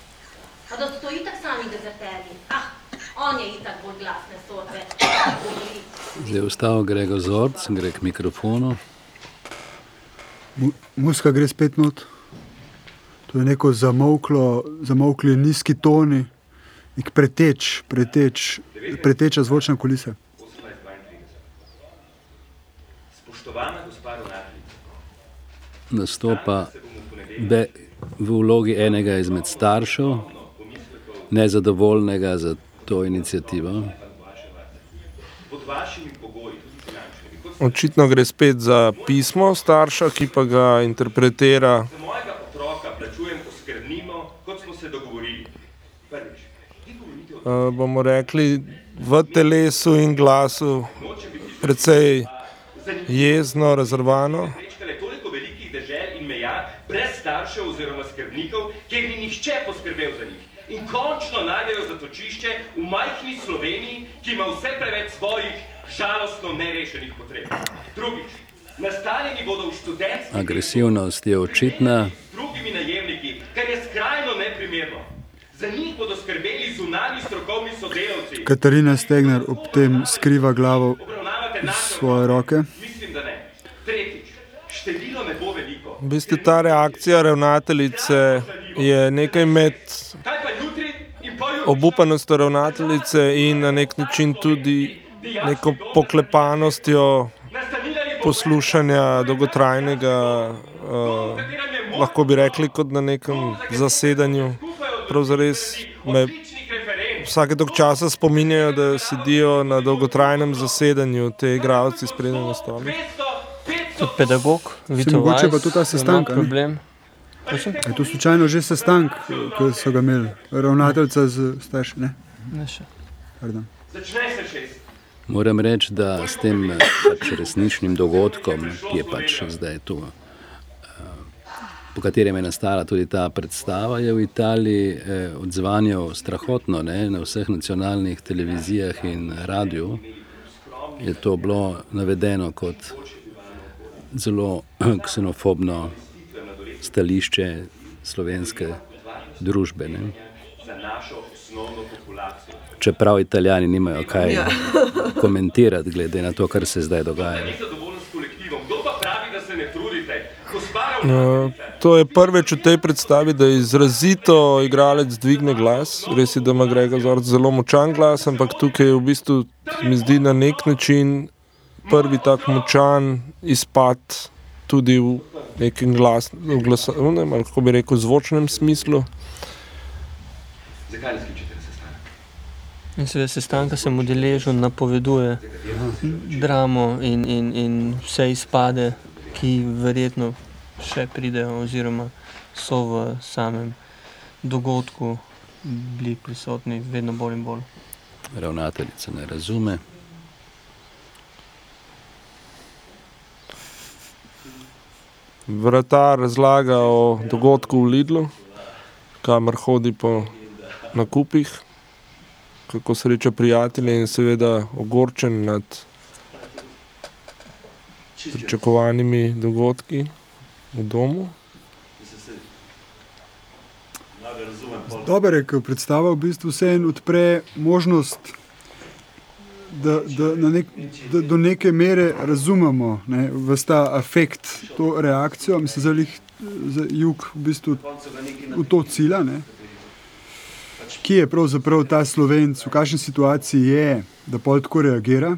G: Pa da so to itak sami dezerterji. Ah, on je itak bolj glasne sodbe.
B: Zdaj je vstal Gregor Zorc, gre k mikrofonu.
D: Mu- Muska gre spet not. To je neko zamolklo, zamolkli nizki toni, nek preteč, preteč, preteča zvočna kulisa.
I: 18.32. Spoštovana gospa ravnateljica,
B: Nastopa be, v vlogi enega izmed staršev nezadovoljnega za to inicijativo.
I: Pod vašimi pogoji, tudi finančnimi. Kot
F: Očitno gre spet za pismo starša, ki pa ga interpretira uh, bomo rekli, v telesu in glasu precej jezno, razrvano.
I: prečkale toliko velikih dežel in meja, brez staršev oziroma skrbnikov, kjer ni nihče poskrbel za njih. In končno najdejo zatočišče v majhni Sloveniji, ki ima vse preveč svojih žalostno nerešenih potreb. Drugič, nastanjeni bodo v študentskih
B: Agresivnost je očitna.
I: z drugimi najemniki, kar je skrajno neprimerno. Za njih bodo skrbeli zunani strokovni sodelavci.
D: Katarina Stegner ob tem skriva glavo v svoje roke.
I: Mislim, da ne. Tretjič, število ne bo veliko.
F: V bistvu ta reakcija ravnateljice je nekaj med Obupanostjo ravnateljice in na nek način tudi neko poklepanostjo poslušanja dolgotrajnega, uh, lahko bi rekli, kot na nekem zasedanju. Pravzaprav me vsake tok časa spominjajo, da sedijo na dolgotrajnem zasedanju te igravci sprednje na stolu.
A: Kot pedagog, Vito
D: mogoče pa tudi ta sestanek, a ne? Je to slučajno že sestanek, ki so ga imeli, ravnateljica z starši? Ne,
A: Ne še.
D: pardon.
I: Začne se šest.
B: Moram reči, da s tem eh, pač resničnim dogodkom, ki je pač zdaj tu, eh, po katerem je nastala tudi ta predstava, je v Italiji eh, odzvanjal strahotno ne, na vseh nacionalnih televizijah in radiju. Je to bilo navedeno kot zelo [CLEARS THROAT] ksenofobno stališče slovenske družbe. Ne.
I: Za našo osnovno populacijo.
B: Čeprav italijani nimajo kaj
C: Ja. [LAUGHS]
B: komentirati, glede na to, kar se zdaj dogaja.
F: Uh, to je prvič v tej predstavi, da izrazito igralec dvigne glas. Res je, da ima Grega Zorc zelo močan glas, ampak tukaj je v bistvu, mi zdi, na nek način prvi tak močan izpad tudi v nekem glas, v glasovnem, ali kako bi rekel, zvočnem smislu.
I: Zakaj ne skličete sestanek?
A: In seveda sestanka se modeležu napoveduje dramo in, in, in vse izpade, ki verjetno še pridejo oziroma so v samem dogodku bili prisotni vedno bolj in bolj.
B: Ravnateljica ne razume.
F: Vratar razlaga o dogodku v Lidlu, kamor hodi po nakupih, kako sreča prijatelje in seveda ogorčen nad pričakovanimi dogodki v domu.
D: Dobro je, ker predstava v bistvu vseeno odpre možnost, da, da, na nek, da do neke mere razumemo ne, ta afekt, to reakcijo, mislim, za, lih, za jug v bistvu v to cilja. Ne. Kje je pravzaprav ta slovenc, v kakšni situaciji je, da pol tako reagira?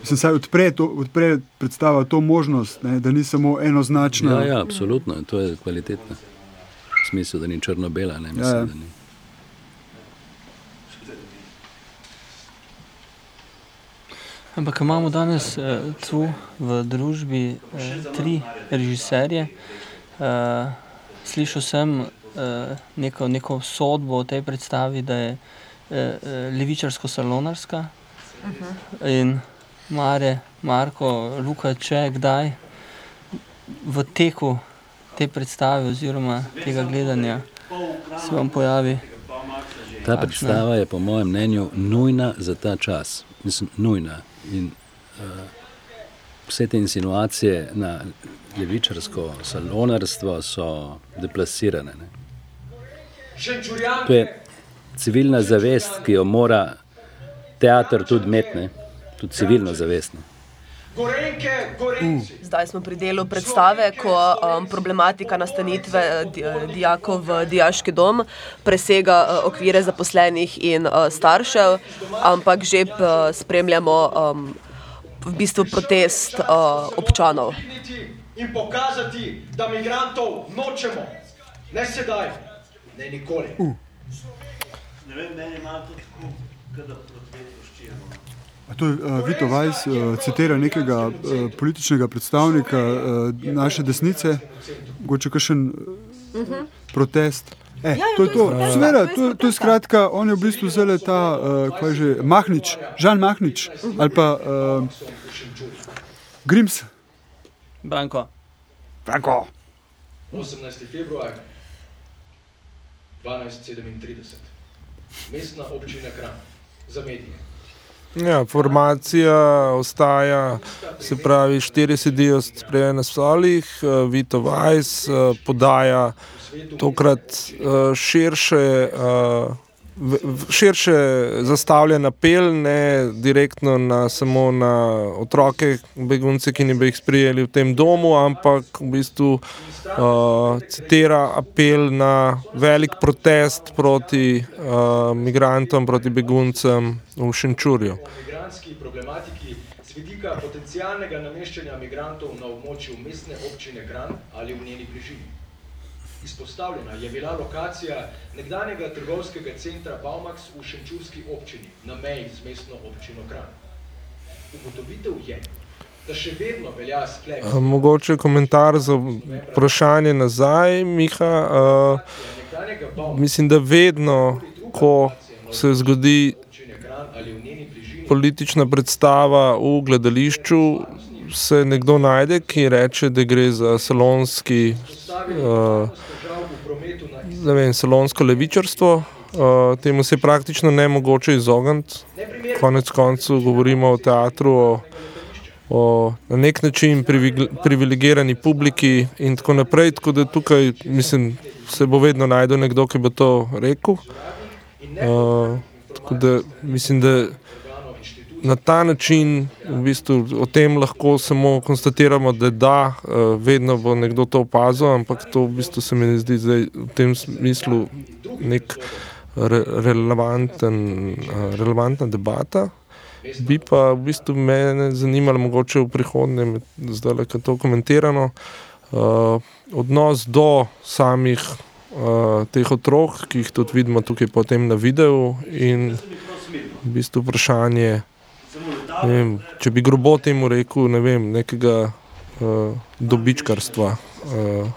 D: Mislim, saj odpre, to, odpre predstava to možnost, ne, da ni samo enoznačna.
B: Ja, ja, absolutno, to je kvalitetno. V smislu, da ni črno-bela, ne mislim,
D: Ja, ja.
B: da ni.
A: Ampak imamo danes eh, tu v družbi eh, tri režiserje. Eh, slišal sem eh, neko, neko sodbo o tej predstavi, da je eh, eh, levičarsko-salonarska. In Mare, Marko, Luka, če kdaj v teku te predstave oziroma tega gledanja se vam pojavi.
B: Ta predstava je po mojem mnenju nujna za ta čas. Mislim, nujna. In uh, vse te insinuacije na levičarsko salonarstvo so deplasirane. Ne. To je civilna zavest, ki jo mora teater tudi imeti, ne. tudi civilno zavest. Ne.
C: Zdaj smo pri delu predstave, ko um, problematika nastanitve eh, di- eh, dijakov v dijaški dom presega uh, okvire zaposlenih in uh, staršev, ampak že uh, spremljamo um, v bistvu protest uh, občanov.
H: In pokazati, da migrantov nočemo. Ne sedaj, ne nikoli.
E: Ne vem, meni je malo to tako, da.
D: A to je uh, Vito Vajs, uh, citira nekega uh, političnega predstavnika uh, naše desnice, mogoče kakšen uh, protest. Eh,
C: Ja, ja,
D: to je
C: to
D: to.
C: je-
D: Seveda,
C: to
D: to, to je skratka, on je v bistvu zelo ta, uh, kaj že, Mahnič, Žan Mahnič ali pa uh, Grims.
A: Branko.
D: Branko.
H: 18. februar 1237. Mestna občina Kran za medije.
F: Ja, formacija ostaja, se pravi, štiri sedijo spreje na stolih, eh, Vito Vajs eh, podaja tokrat eh, širše, v- v- širše zastavljen apel, ne direktno na, samo na otroke, begunce, ki ne bi jih sprijeli v tem domu, ampak v bistvu uh, citira apel na velik protest proti uh, migrantom, proti beguncem v Šenčurju.
H: Z vidika potencijalnega nameščanja migrantov na območju mestne občine Kran ali v njeni bližini. Izpostavljena je bila lokacija nekdanjega trgovskega centra Baumax v Šenčurski občini na meji z mestno občino Kran. Ugotovitev je, da še vedno velja sklep
F: Uh, mogoče komentar za vprašanje nazaj, Miha. Uh,
H: Baumax
F: mislim, da vedno, ko se zgodi politična predstava v gledališču, se nekdo najde, ki reče, da gre za salonski, uh,
H: težav v prometu na
F: ne vem, salonsko levičarstvo. Uh, temu se je praktično ne mogoče izogniti. Konec koncev govorimo o teatru, o, o na nek način privilegirani publiki in tako naprej. Tako da tukaj mislim, se bo vedno najdel nekdo, ki bo to rekel. Uh, tako da mislim, da na ta način v bistvu o tem lahko samo konstatiramo, da da, eh, vedno bo nekdo to opazil, ampak to v bistvu se mi zdi zdaj v tem smislu nek re, relevanten, eh, relevantna debata. Bi pa v bistvu mene zanimalo, mogoče v prihodnje, zdaj, je to komentirano, uh, odnos do samih uh, teh otrok, ki jih tudi vidimo tukaj potem na videu, in v bistvu vprašanje, ne vem, če bi grobo temu rekel, ne vem, nekega uh, dobičkarstva. Uh,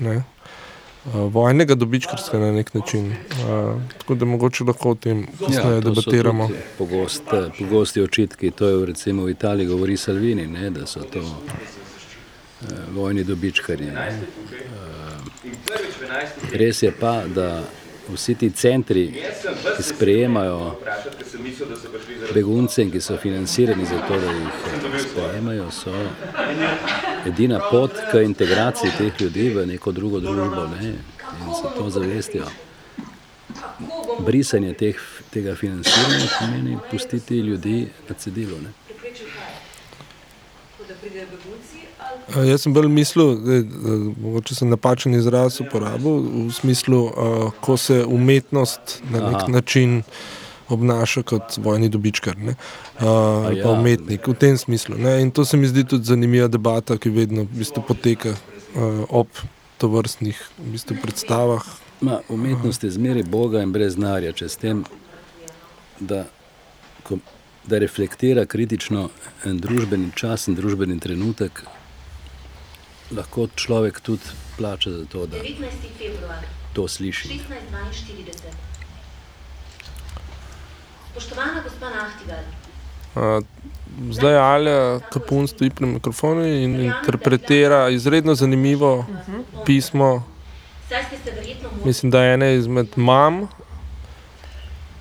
F: ne? Uh, vojnega dobičkarstva na nek način. Uh, tako da mogoče lahko o tem kasneje
B: Ja,
F: debatiramo.
B: Pogoste, pogosti očitki, to je recimo v Italiji govori Salvini, ne, da so to eh, vojni dobičkarji. Ne. Eh, res je pa, da vsi ti centri, ki sprejemajo begunce in ki so financirani za to, da jih sprejemajo, so edina pot k integraciji teh ljudi v neko drugo družbo ne, in se to zavestijo. Brisanje teh, tega financiranja pomeni pustiti ljudi na cedilu. Ne.
J: da pridejo begunci
F: jaz sem bolj mislil, da, mogoče sem napačen izraz uporabil, v smislu, uh, ko se umetnost na nek
B: Aha.
F: način obnaša kot vojni dobičkar, ne, ali
B: ja.
F: pa umetnik v tem smislu. Ne. In to se mi zdi tudi zanimiva debata, ki vedno v bistvu poteka ob tovrstnih v bistvu, predstavah.
B: Ma, umetnost je zmeraj Boga in brez denarja, če s tem, da, ko, da reflektira kritično en družbeni čas in družbeni trenutek, lahko človek tudi plača za to, da
G: 19. februar
B: to sliši.
G: 1642. Spoštovana gospa Nahtigal,
F: Uh, zdaj Alja Kapun stoji pri mikrofonu in interpretira izredno zanimivo pismo.
G: ste se verjetno motili,
F: Mislim, da je ena izmed mam,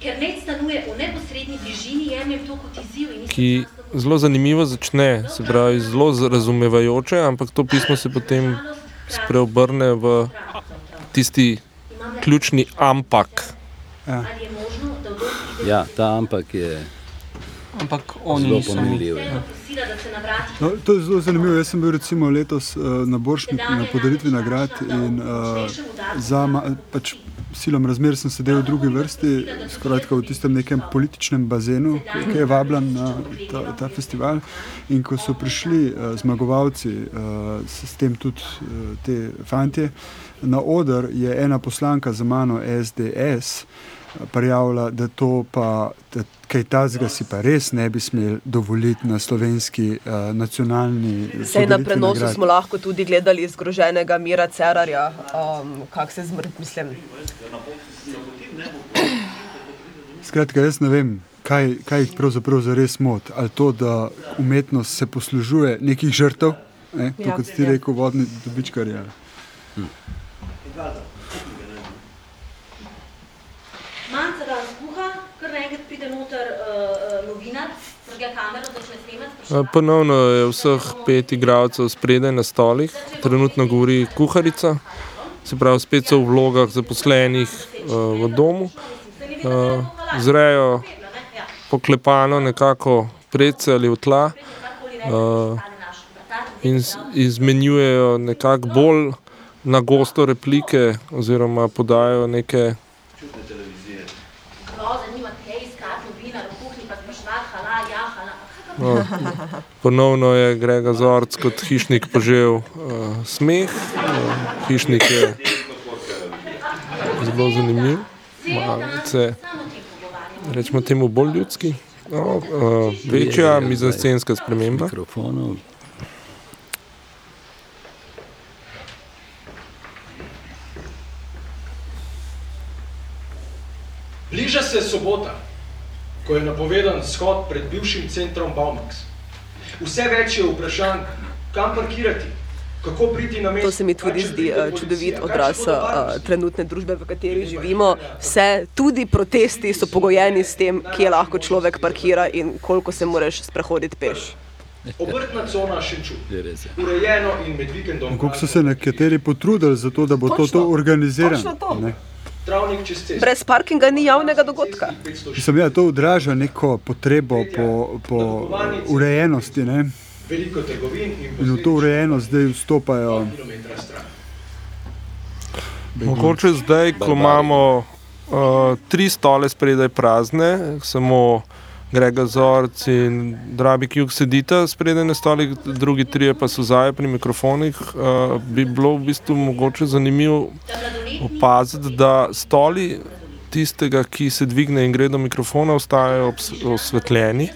G: ker med stanuje v neposrednji bližini, jemljem to kot izziv in
F: ki
G: istočasno
F: zelo zanimivo začne, se pravi, zelo razumevajoče, ampak to pismo se potem spreobrne v tisti ključni ampak.
G: ali je možno, da v dom pride
B: Ja, ta ampak je
A: Ampak oni
B: zelo pomenljiv. ja.
G: vratih
D: No, to je zelo zanimivo. Jaz sem bil recimo letos uh, na Boršniku na podelitvi nagrad in uh, za pač silom razmer sem sedel v drugi vrsti, skoraj tako v tistem nekem političnem bazenu, ki je vabljen na ta, ta festival. In ko so prišli uh, zmagovalci, uh, s tem tudi uh, te fantje, na oder je ena poslanka za mano SDS prijavila, da to pa, da kaj tazga si pa res ne bi smeli dovoliti na slovenski uh, nacionalni.
C: Sej na prenosu nagrad. smo lahko tudi gledali zgroženega Mira Cerarja, um, kak se zmrt, mislim.
D: Skratka, jaz ne vem, kaj, kaj jih pravzaprav zares moti. Ali to, da umetnost se poslužuje nekih žrtev, ne? to, ja, kot ti ja. rekel, vodni dobičkar. Hm.
G: Manjca dan skuha, kar naenkrat pride noter uh, novinar, prge kamero, začne snemati.
F: Ponovno je vseh pet igralcev spredaj na stolih, trenutno govori kuharica, se pravi spet so v vlogah zaposlenih uh, v domu. Uh, zrejo poklepano nekako predse ali v tla uh, in izmenjujejo nekako bolj na gosto replike oziroma podajo neke No, ponovno je Grega Zorc kot hišnik požel uh, smeh. Uh, hišnik je zelo zanimiv, malce, rečemo temu bolj ljudski. No, uh, večja mizenscenska sprememba. Mikrofonov.
H: Bliža se sobota ko je napovedan shod pred bivšim centrom Baumax. Vse več je vprašanj, kam parkirati, kako priti na mesto.
C: To se mi tudi zdi uh, čudovit odraz uh, trenutne družbe, v kateri živimo. Vse, tudi protesti so pogojeni s tem, kje lahko človek parkira in koliko se moraš sprehoditi peš.
H: Obrtna cona Šenču, urejeno in med vikendom.
D: Kako so se nekateri potrudili za to, da bo Točno. to, to organizirano?
C: Brez parkinga ni javnega dogodka.
D: Mislim, ja, to odraža neko potrebo po, po urejenosti. Ne? In v to urejenost zdaj vstopajo.
F: Mogoče zdaj, ko imamo uh, tri stole spredaj prazne, samo Grega Zorc in Drabik Juk sedita spredaj na stolih, drugi trije pa so zdaj pri mikrofonih, uh, bi bilo v bistvu mogoče zanimivo opaziti, da stoli tistega, ki se dvigne in gre do mikrofona, ostajajo osvetljeni.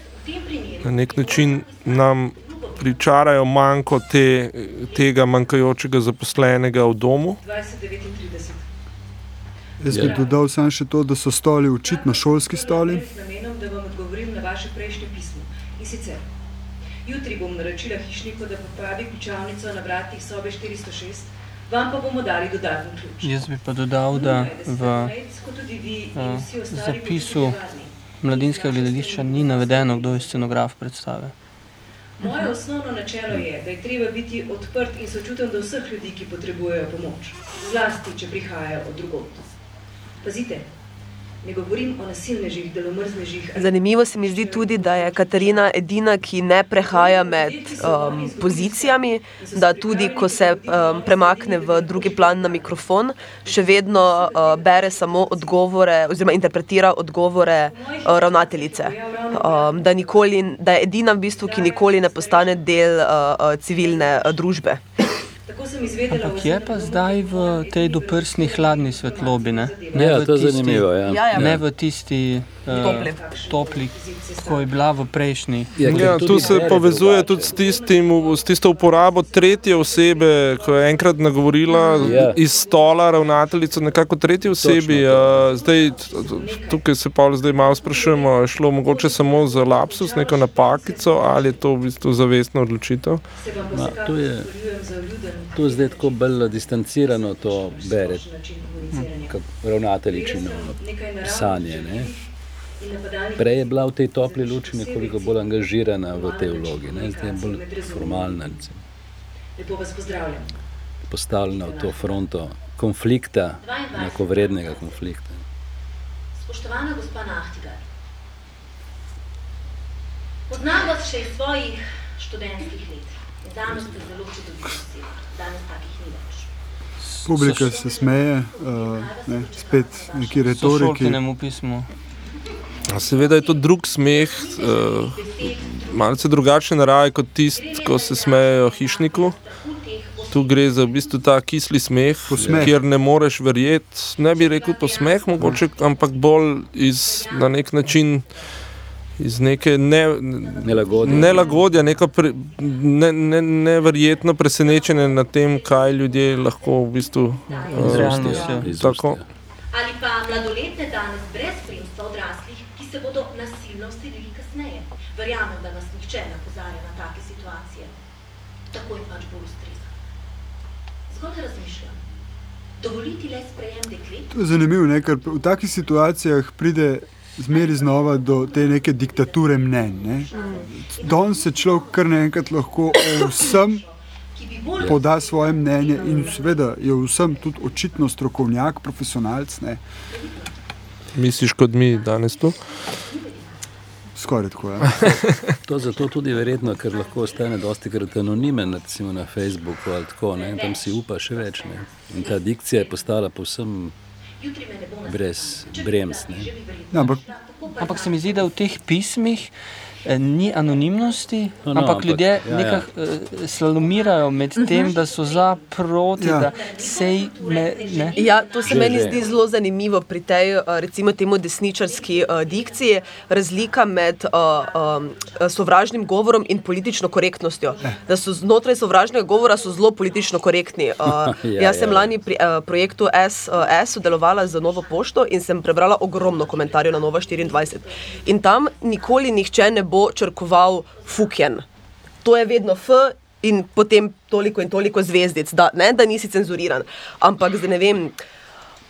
F: Na nek način nam pričarajo manjko te, tega manjkajočega zaposlenega v domu. 2039.
D: Jaz bi dodal samo še to, da so stoli očitno šolski stoli.
J: Namenom, da vam odgovorim na vaše prejšnje pismo. In sicer, jutri bom naročila hišniku, da popravi ključavnico na vratih sobe 406, vam pa bomo dali dodatni ključ.
A: Jaz bi pa dodal, da v uh, zapisu mladinskega gledališča ni navedeno, kdo je scenograf predstave.
J: Moje osnovno načelo je, da je treba biti odprt in sočuten do vseh ljudi, ki potrebujejo pomoč, zlasti, če prihajajo od drugot. Pazite, ne govorim o nasilnežih, delomrznežih.
C: Zanimivo se mi zdi tudi, da je Katarina edina, ki ne prehaja med um, pozicijami, da tudi, ko se um, premakne v drugi plan na mikrofon, še vedno uh, bere samo odgovore oziroma interpretira odgovore uh, ravnateljice. Um, da, nikoli, da je edina v bistvu, ki nikoli ne postane del uh, uh, civilne uh, družbe.
A: Ampak je pa zdaj v tej doprsni hladni svetlobi, ne,
B: ne, ja, v, tisti, ja.
C: Ja, ja.
A: ne v tisti uh, topli, ko je bila v prejšnji.
F: Ja, ja, tu se povezuje tudi s, tistim, s tisto uporabo tretje osebe, ko je enkrat nagovorila ja. iz stola ravnateljico nekako tretji osebi. Uh, zdaj, tukaj se pa zdaj malo sprašujemo, je šlo mogoče samo za lapsus, neko napakico ali je to v bistvu zavestna odločitev?
B: Ma, to je tu zdaj tako bolj distancirano to bere, kot ravnateljičino sanje. Ne? Prej je bila v tej topli luči nekoliko bolj angažirana v tej vlogi, ne? zdaj je bolj formalna.
J: Lepo vas pozdravljam.
B: Postavljena v to fronto konflikta, enako vrednega konflikta.
G: Spoštovana gospa Nahtigar, poznam vas še iz svojih študentskih let. Danes ste zelo čudoviti oseba, danes takih ni več.
D: Publika se smeje, uh, ne, spet neki retoriki.
A: Pismu.
F: Seveda je to drug smeh, uh, malce drugačen naraj kot tisti, ko se smejejo hišniku. Tu gre za v bistvu ta kisli smeh,
D: Posmeh.
F: kjer ne moreš verjeti. Ne bi rekel posmeh, mogoče, ampak bolj iz, na nek način iz neke ne,
B: Nelagodja.
F: nelagodja, neko pre, ne, ne, neverjetno presenečenje nad tem, kaj ljudje lahko v bistvu
A: Z
F: uh,
A: realnostjo.
F: tako.
G: Ali pa mladoletne danes brez spremstva odraslih, ki se bodo nasilno vselili kasneje. Verjamem, da nas nihče ne opozarja na take situacije. Tako jim pač bolj ustreza. Zgolj razmišljam. Dovoliti le sprejem deklet?
D: To je zanimivo, ne, ker v takih situacijah pride zmeri znova do te neke diktature mnenj. Ne. Danes se človek kar naenkrat lahko o vsem poda svoje mnenje in seveda je vsem tudi očitno strokovnjak, profesionalc. Ne.
F: Misliš kot mi danes tu?
D: Skoraj tako. Ja. [LAUGHS]
B: To zato tudi verjetno, ker lahko ostane dosti krat anonimen, recimo na Facebooku ali tako, ne, tam si upa še več. Ne. In ta dikcija je postala povsem brez bremz. Ne.
D: Ja, ampak
A: Ampak se mi zdi, da v teh pismih ni anonimnosti,
B: No,
A: no, ampak
B: ampak,
A: ljudje
B: ja, ja.
A: nekako eh, slalomirajo med tem, da so za, proti,
D: Ja.
A: da sej me. Ne?
C: Ja, to se
B: Že,
C: meni
B: že.
C: zdi zelo zanimivo pri tej, eh, recimo, temu desničarski uh, dikciji, razlika med uh, um, sovražnim govorom in politično korektnostjo. Da so znotraj sovražnega govora so zelo politično korektni. Uh, [LAUGHS]
B: Ja,
C: jaz sem
B: ja.
C: lani pri uh, projektu SOS sodelovala z Novo pošto in sem prebrala ogromno komentarjev na Novo 24. In tam nikoli nihče ne bo črkoval fukjen. To je vedno F. In potem toliko in toliko zvezdic, da, ne, da nisi cenzuriran. Ampak zdaj ne vem,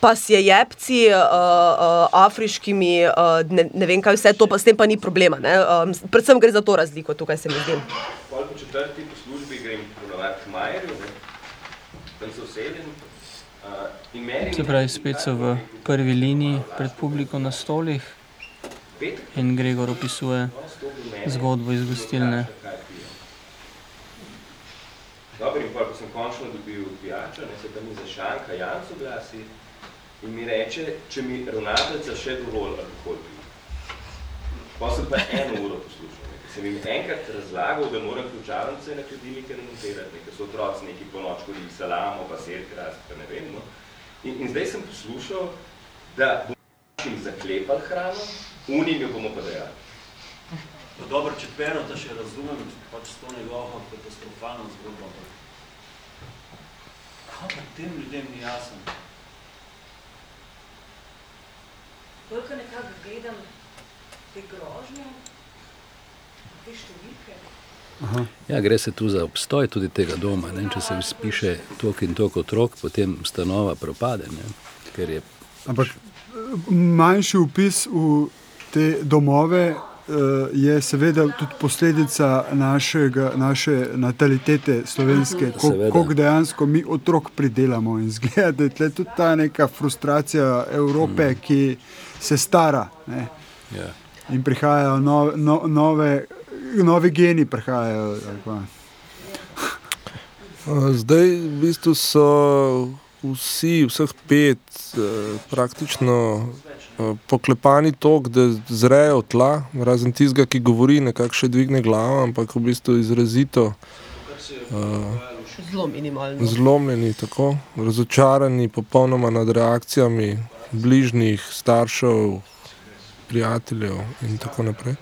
C: pa si je jebci, uh, uh, afriškimi, uh, ne, ne vem kaj vse, to pa s tem pa ni problema. ne. Um, predvsem gre za to razliko, tukaj se mi zdi.
I: Pol po četrti po službi grem ponovadi k Majerju, ne. tam se usedim uh, in merim.
A: Se pravi, spet so v prvi liniji pred publiko na stolih in Gregor opisuje. Zgodbo iz gostilne.
I: Dobro, in pol, ko sem končno dobil pijačo, ne se tam za šanka, Jan so glasi in mi reče, če mi ravnateljica še dovolj alkohol pije. Pa sem pa eno uro poslušal. Ne. Sem jim enkrat razlagal, da moram ključavnice na hladilnike remontirati, ne, ker so otroci neki po noč hodili salamo, pa sir krast, pa ne vem. No. In, in zdaj sem poslušal, da bomo zaklepali hrano, unim jo bomo pa dajali.
E: No, dobro, če pero, da še razumem, pač s to njegovo katastrofalno zgodbo. ampak Kaj pa tem ljudem ni jasno?
J: Bolj, ko nekako gledam te grožnje, te številke,
B: Ja, gre se tu za obstoj tudi tega doma. Ne? Če se spiše toliko in toliko otrok, potem ustanova propade. Ne? Ker je
D: Ampak eh, manjši upis v te domove je seveda tudi posledica našega, naše natalitete slovenske,
B: Seveda.
D: koliko dejansko mi otrok pridelamo. In zgleda, da je tudi ta neka frustracija Evrope, mm. ki se stara. Ne?
B: ja.
D: In prihajajo nove, no, nove, novi geni. Prihajajo.
F: Uh, Zdaj v bistvu so vsi, vseh pet, eh, praktično eh, poklepani tok, da zrejo tla, razen tistega, ki govori, nekako še dvigne glavo, ampak v bistvu izrazito
C: Zelo minimalno.
F: zlomljeni, tako, razočarani popolnoma nad reakcijami bližnjih, staršev, prijateljev in tako naprej.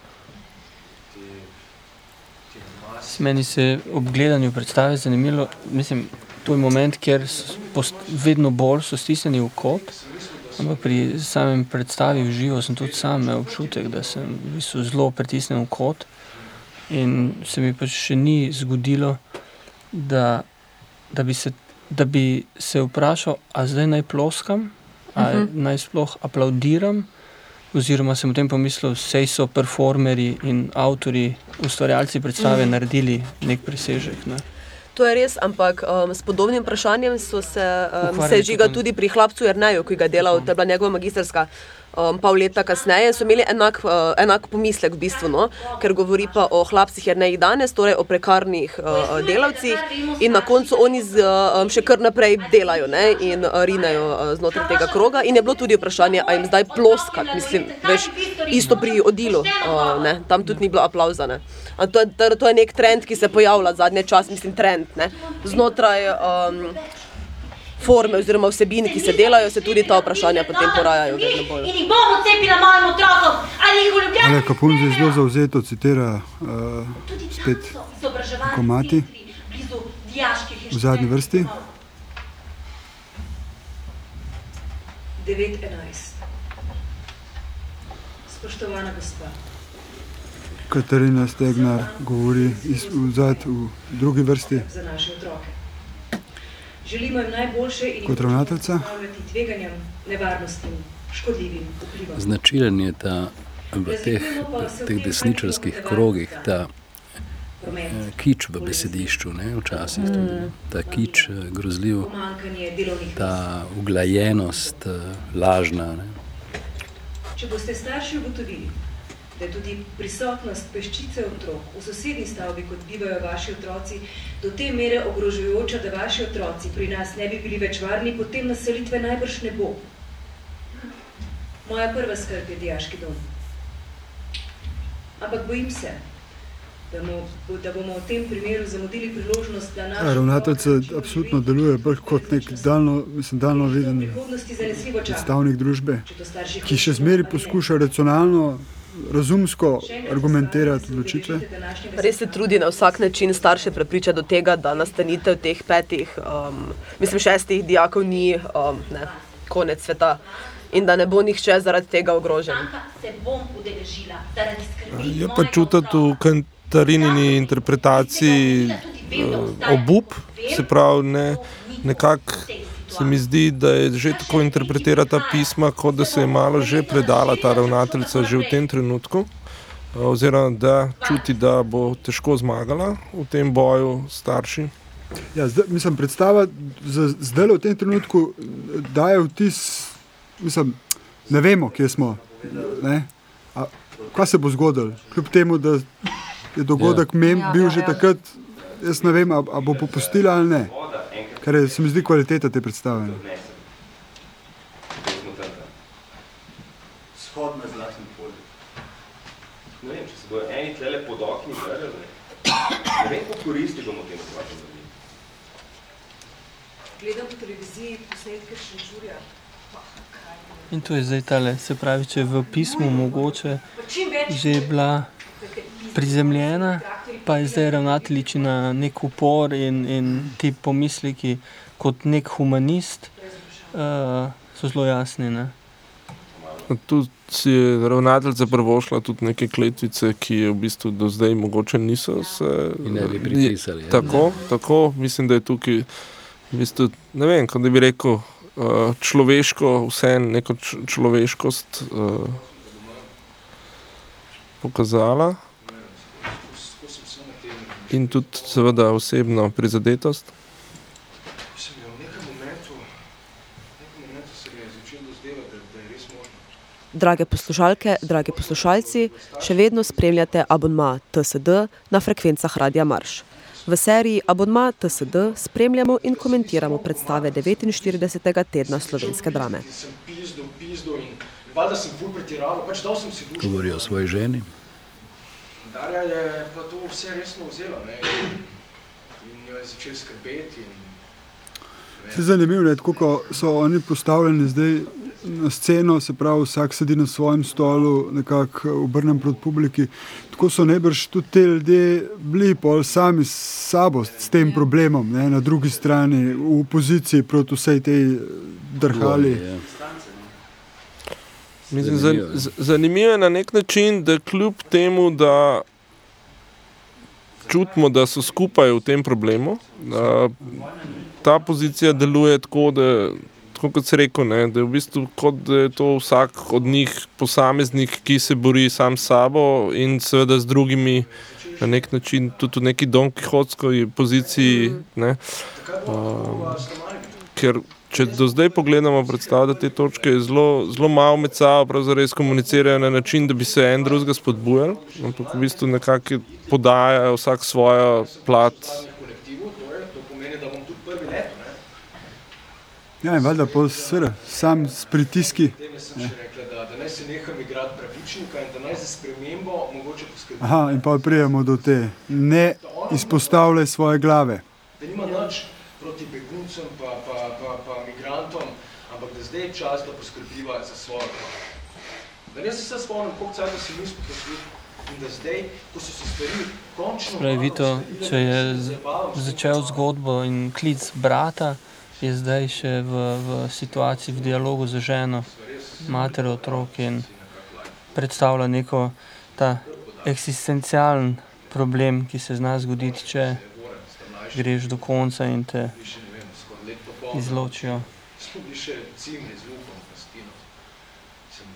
A: Meni se ob gledanju predstave zanimivo, mislim, to je moment, kjer post, vedno bolj so stisnjeni v kot. Ampak pri samem predstavi v živo sem tudi sam imel občutek, da sem v bistvu zelo pritisnjen v kot. In se mi pač še ni zgodilo, da, da, bi, se, da bi se vprašal, a zdaj naj ploskam, a uh -huh. naj sploh aplaudiram. Oziroma sem potem pomislil, da so performerji in avtori, ustvarjalci predstave mm. naredili nek presežek. Ne?
C: To je res, ampak um, s podobnim vprašanjem so se, um, se žiga
A: tudi-
C: tudi pri hlapcu Jrneju, ki ga je delal, to je bila njegova magistrska um, pol leta kasneje, so imeli enak, uh, enak pomislek, v bistvu, no? ker govori pa o hlapcih, jer ne jih danes, torej o prekarnih uh, delavcih, in na koncu oni z, um, še kar naprej delajo ne? in uh, rinejo uh, znotraj tega kroga. In je bilo tudi vprašanje, ali jim zdaj ploskati, mislim, veš, isto pri odilu, uh, ne? tam tudi ni bilo aplauza. Ne? To je, to je nek trend, ki se pojavlja zadnje čas, mislim, trend. Ne? Znotraj um, forme oziroma vsebin, ki se delajo, se tudi ta vprašanja potem porajajo vedno bolj.
G: In jih bomo cepila mojim otrokom, ali jih v Ljubljani.
D: Ale Kapun zdaj zelo zauzeto citira uh, spet komati v zadnji vrsti.
J: 9.11. Spoštovana gospa,
D: Katarina Stegnar govori iz, v, zad, v drugi vrsti
J: za naše otroke. Želimo jim najboljše in
D: kot ravnateljica.
J: tveganjem, nevarnostim, škodljivim vplivom.
B: Značilen je ta v teh, teh desničarskih krogih, ta eh, kič v besedišču, ne, včasih tudi. Ta kič eh, grozljiv, ta uglajenost eh, lažna. Ne.
J: Če boste starši ugotovili, da je tudi prisotnost peščice otrok v sosednji stavbi, kot bivajo vaši otroci, do te mere ogrožujoča, da vaši otroci pri nas ne bi bili več varni, potem naselitve najbrž ne bo. Moja prva skrb je dijaški dom. Ampak bojim se, da bomo, da bomo v tem primeru zamudili priložnost, da naš
D: Ravnateljica absolutno deluje bolj kot nek daljno, mislim, daljno viden predstavnik družbe, ki še zmeri
J: ne.
D: poskuša racionalno, razumsko argumentirati odločitve.
C: Res se trudi na vsak način starše prepričati do tega, da nastanitev teh petih, um, mislim šestih dijakov ni um, ne, konec sveta in da ne bo nihče zaradi tega ogrožen.
F: Je pa čutiti v
G: otroka.
F: Katarinini interpretaciji uh, obup, se pravi, ne, nekako se mi zdi, da je že tako interpretira ta pisma, kot da se je malo že predala ta ravnateljica že v tem trenutku. Oziroma, da čuti, da bo težko zmagala v tem boju starši.
D: Ja, zdaj, mislim, predstava za- zdaj v tem trenutku eh, daje vtis, mislim, ne vemo, kje smo. Ne? A, kaj se bo zgodilo? Kljub temu, da je dogodek ja. mem
C: Ja,
D: bil
C: ja,
D: že
C: ja.
D: takrat, jaz ne vem, a, a bo popustila ali ne. Kar je, se mi zdi kvaliteta te predstave. no.
E: Shod na zlačni polju.
I: Ne vem, če se bodo eni tlele pod okni vrli, ne vem, koliko koristi bomo tem otrokom naredili.
J: Gledam po televiziji posnetke Šenčurja. Je.
A: In to je zdaj tale, se pravi, če v pismu mogoče že je bila prizemljena, pa je zdaj ravnateljičina nek upor in, in ti pomisleki kot nek humanist uh, so zelo jasni. Ne?
F: Tu si je ravnateljica prvošla tudi neke kletvice, ki je v bistvu do zdaj mogoče niso se
B: In ne bi pripisali, ja.
F: Tako, tako, mislim, da je tukaj, v bistvu, ne vem, kot da bi rekel, uh, človeško, vse neko človeškost uh, pokazala
H: Skozi sem se na tem,
F: in tudi seveda osebno prizadetost.
C: Drage poslušalke, dragi poslušalci, še vedno spremljate abonma TSD na frekvencah Radia Marš. V seriji Abonma TSD spremljamo in komentiramo predstave 49. tedna slovenske drame.
H: Pač.
B: Govori o svoji ženi.
H: Darja je pa to vse resno vzela, ne, in, jo je začel skrbeti in
D: Se zanimivo je, kako so oni postavljeni zdaj na sceno, se pravi, vsak sedi na svojem stolu, nekako obrnem proti publiki. Tako so najbrž tudi te ljudje bili pol sami s sabo, s tem problemom, ne, na drugi strani, v opoziciji proti vsej tej drhali.
B: Ja.
F: Mislim,
B: Zanimivo,
F: zanimivo je na nek način, da kljub temu, da čutimo, da so skupaj v tem problemu, da ta pozicija deluje tako, da, tako kot se ne, da je v bistvu kot da je to vsak od njih posameznik, ki se bori sam s sabo in seveda z drugimi na nek način tudi v neki Don Quixotski poziciji. Ne,
H: stanovanje.
F: ker če do zdaj pogledamo predstavo, da te točke zelo, zelo malo med sabo pravzaprav res komunicirajo na način, da bi se en drugega spodbujali, ampak v bistvu nekako podajajo vsak svojo plat.
H: kolektivu, to, je, to pomeni, da bom tudi prvi leto. Ne?
D: Ja, in valjda pol sr, sam s pritiski.
H: Da naj se neham igrati pravičnika in da naj za spremembo mogoče poskrbi.
D: Aha, in pa prijemo do te. Ne izpostavljaj svoje glave.
H: Da nima nič proti beguncem pa, pa, pa, pa migrantom, je čas, da poskrbiva za svojo glavo. Da jaz se vse spomnim, koliko cajta sem nismo poslušali in da zdaj, ko so se stvari končno
A: Pravi
H: malo
A: Vito, če je začel zgodbo in klic brata, je zdaj še v, v situaciji, v dialogu z ženo, matero otrok in predstavlja neko ta eksistencialen problem, ki se zna zgoditi, če greš do konca in te izločijo.
H: Bili še cimri z Lukom, Pastino. Sem,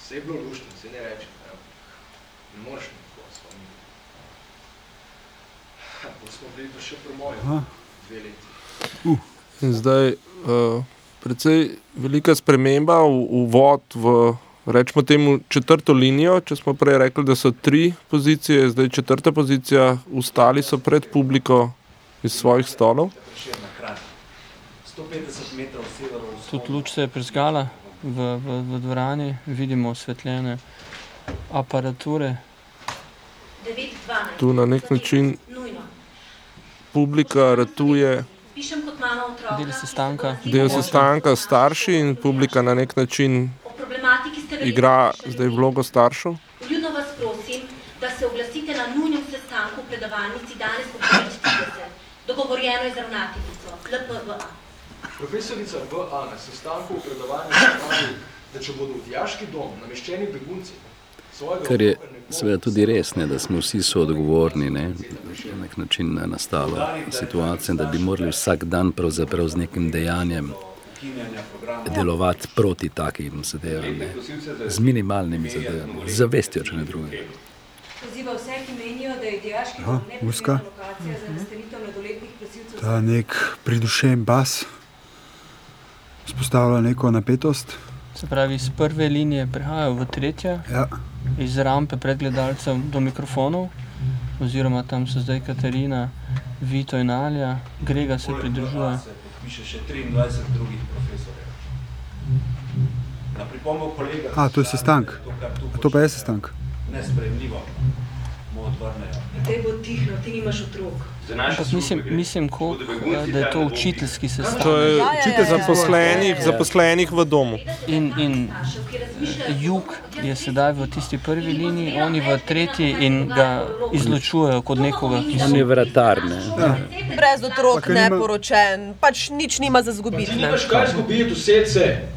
H: se je bilo luštno, se ne reče, ne, ampak ne moreš mi tako spomniti. Pa smo bili pa še pri mojem,
D: Aha.
H: dve leti.
F: In zdaj uh, precej velika sprememba, v- uvod v, rečemo temu, četrto linijo. Če smo prej rekli, da so tri pozicije, zdaj četrta pozicija, ustali so pred publiko iz svojih stolov.
E: Prešer na kraj. 150 metrov severov
A: Tudi luč se je prizgala v, v, v dvorani, vidimo osvetljene aparature.
G: 9-12.
F: Tu na nek način publika ratuje
G: Pišem kot mama otroka.
A: Del sestanka.
F: del sestanka starši in publika na nek način
G: O problematiki ste verjetno
F: igra zdaj vlogo staršev.
G: Vljudno vas prosim, da se oglasite na nujnem sestanku v predavalnici danes po 9.30. Dogovorjeno je z ravnateljico LPVA.
H: Profesorica V.A. na sestanku v predavanju pravi, da če bodo v dijaški dom nameščeni begunci,
B: Kar je seveda tudi res, ne, da smo vsi soodgovorni ne, na nek način na nastalo situacijo, da bi morali vsak dan pravzaprav z nekim dejanjem delovati proti takim zadevam, ne, z minimalnimi zadevami, z zavestjo, če ne drugega.
J: Poziva vse, ki menijo, da je dijaški dom neprimerna lokacija za nastanitev mladoletnih prosilcev
D: Ta nek pridušen bas spostavlja neko napetost.
A: Se pravi, iz prve linije prehajajo v tretjo,
D: Ja.
A: iz rampe pred gledalcem do mikrofonov, oziroma tam so zdaj Katarina, Vito in Alja, Grega se pridružuje.
E: se podpiše še 23 drugih profesorjev. Na pripombo kolega...
D: A, to je sestanek. A to pa je sestanek.
E: Nesprejemljivo. Mu odvrnejo.
J: Zdaj bo tihno, ti nimaš otrok.
A: Ampak mislim, mislim ko,
I: Bodo begunci
A: da je to učiteljski
F: To
A: sestanek.
F: je
C: Ja, ja, ja, ja.
F: zaposlenih, zaposlenih v domu.
A: In, in jug je sedaj v tisti prvi liniji, oni v tretji in ga izločujejo kot nekoga, ki
B: On
A: so
B: je vratar, ne.
C: Brez otrok, neporočen, pač nič nima za zgubiti. ne.
H: Nimaš kaj zgubiti, vse se.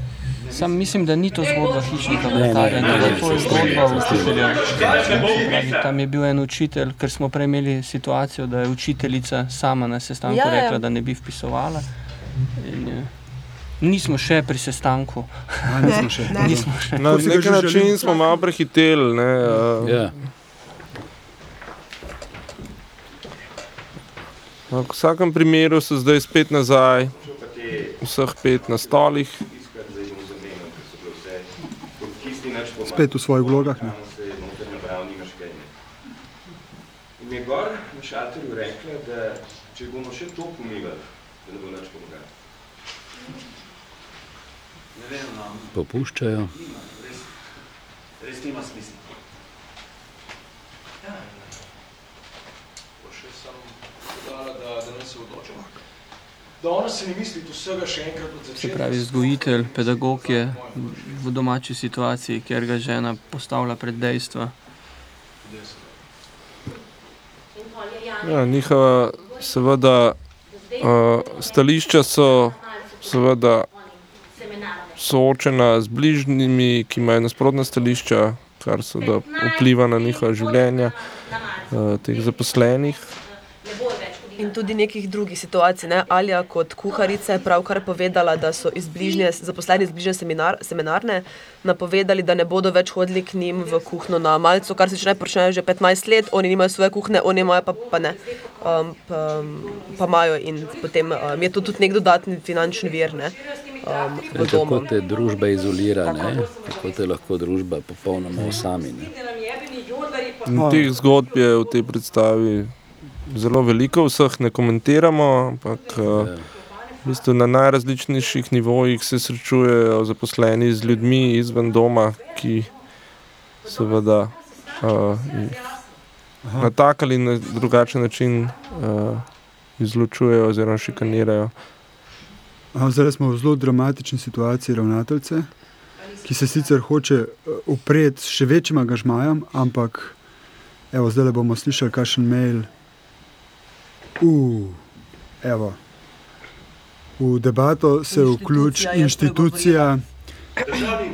A: Sam mislim, da ni to zgodba hišnega vratarja, da je to zgodba učitelja. Pravi, Tam je bil en učitelj, ker smo prej imeli situacijo, da je učiteljica sama na sestanku
C: Ja, ja.
A: rekla, da ne bi vpisovala. In, je, nismo še pri sestanku.
D: A, nismo še. [LAUGHS]
C: ne.
A: Nismo še.
F: Na nek način smo malo prehiteli. Ne, uh,
B: Ja.
F: v vsakem primeru so zdaj spet nazaj, vseh pet na stolih.
I: Iskati zdaj bom zamenjal, ker so bile vse podkisni nič pomaga.
D: Spet v svojih vlogah, ne.
I: In mi je gor na šalterju rekla, da če bomo še to pomivali, da ne bo nič pomagalo.
E: Ne vem, no,
B: Popuščajo.
E: nima, res, res nima smisla.
H: Bo še sem dodala, da, da ne se odločimo. Da ona se ne misli vsega še enkrat od začetka.
A: Se pravi, vzgojitelj, pedagog je v domači situaciji, kjer ga žena postavlja pred dejstva.
F: Ja, njihova seveda uh, stališča so seveda soočena z bližnjimi, ki imajo nasprotna stališča, kar se da vpliva na njihova življenja uh, teh zaposlenih.
G: Ne bojo več hodili
C: In tudi nekih drugih situacij. Ne? Alja kot kuharica je pravkar povedala, da so iz bližnje, zaposleni iz bližnje seminar, seminarne napovedali, da ne bodo več hodili k njim v kuhno na malcu, kar se že ne počnejo že 15 let, oni nimajo svoje kuhne, oni imajo pa, pa ne. Um, pa, pa imajo in potem um, je to tudi nek dodatni finančni vir. Ne? Um, v
B: Tako te družba izolira, ne? tako te lahko družba popolnoma osami. Ne?
F: In teh zgodb je v tej predstavi zelo veliko, vseh ne komentiramo, ampak eh, v bistvu na najrazličnejših nivojih se srečujejo zaposleni z ljudmi izven doma, ki seveda uh, jih na tak ali na drugačen način uh, izločujejo oziroma šikanirajo.
D: Aha, Zdaj smo v zelo dramatični situaciji ravnateljice, ki se sicer hoče upreti še večjim angažmajem, ampak evo, zdaj bomo slišali kakšen mail. Uh, evo. V debato se vključi
C: Inštitucija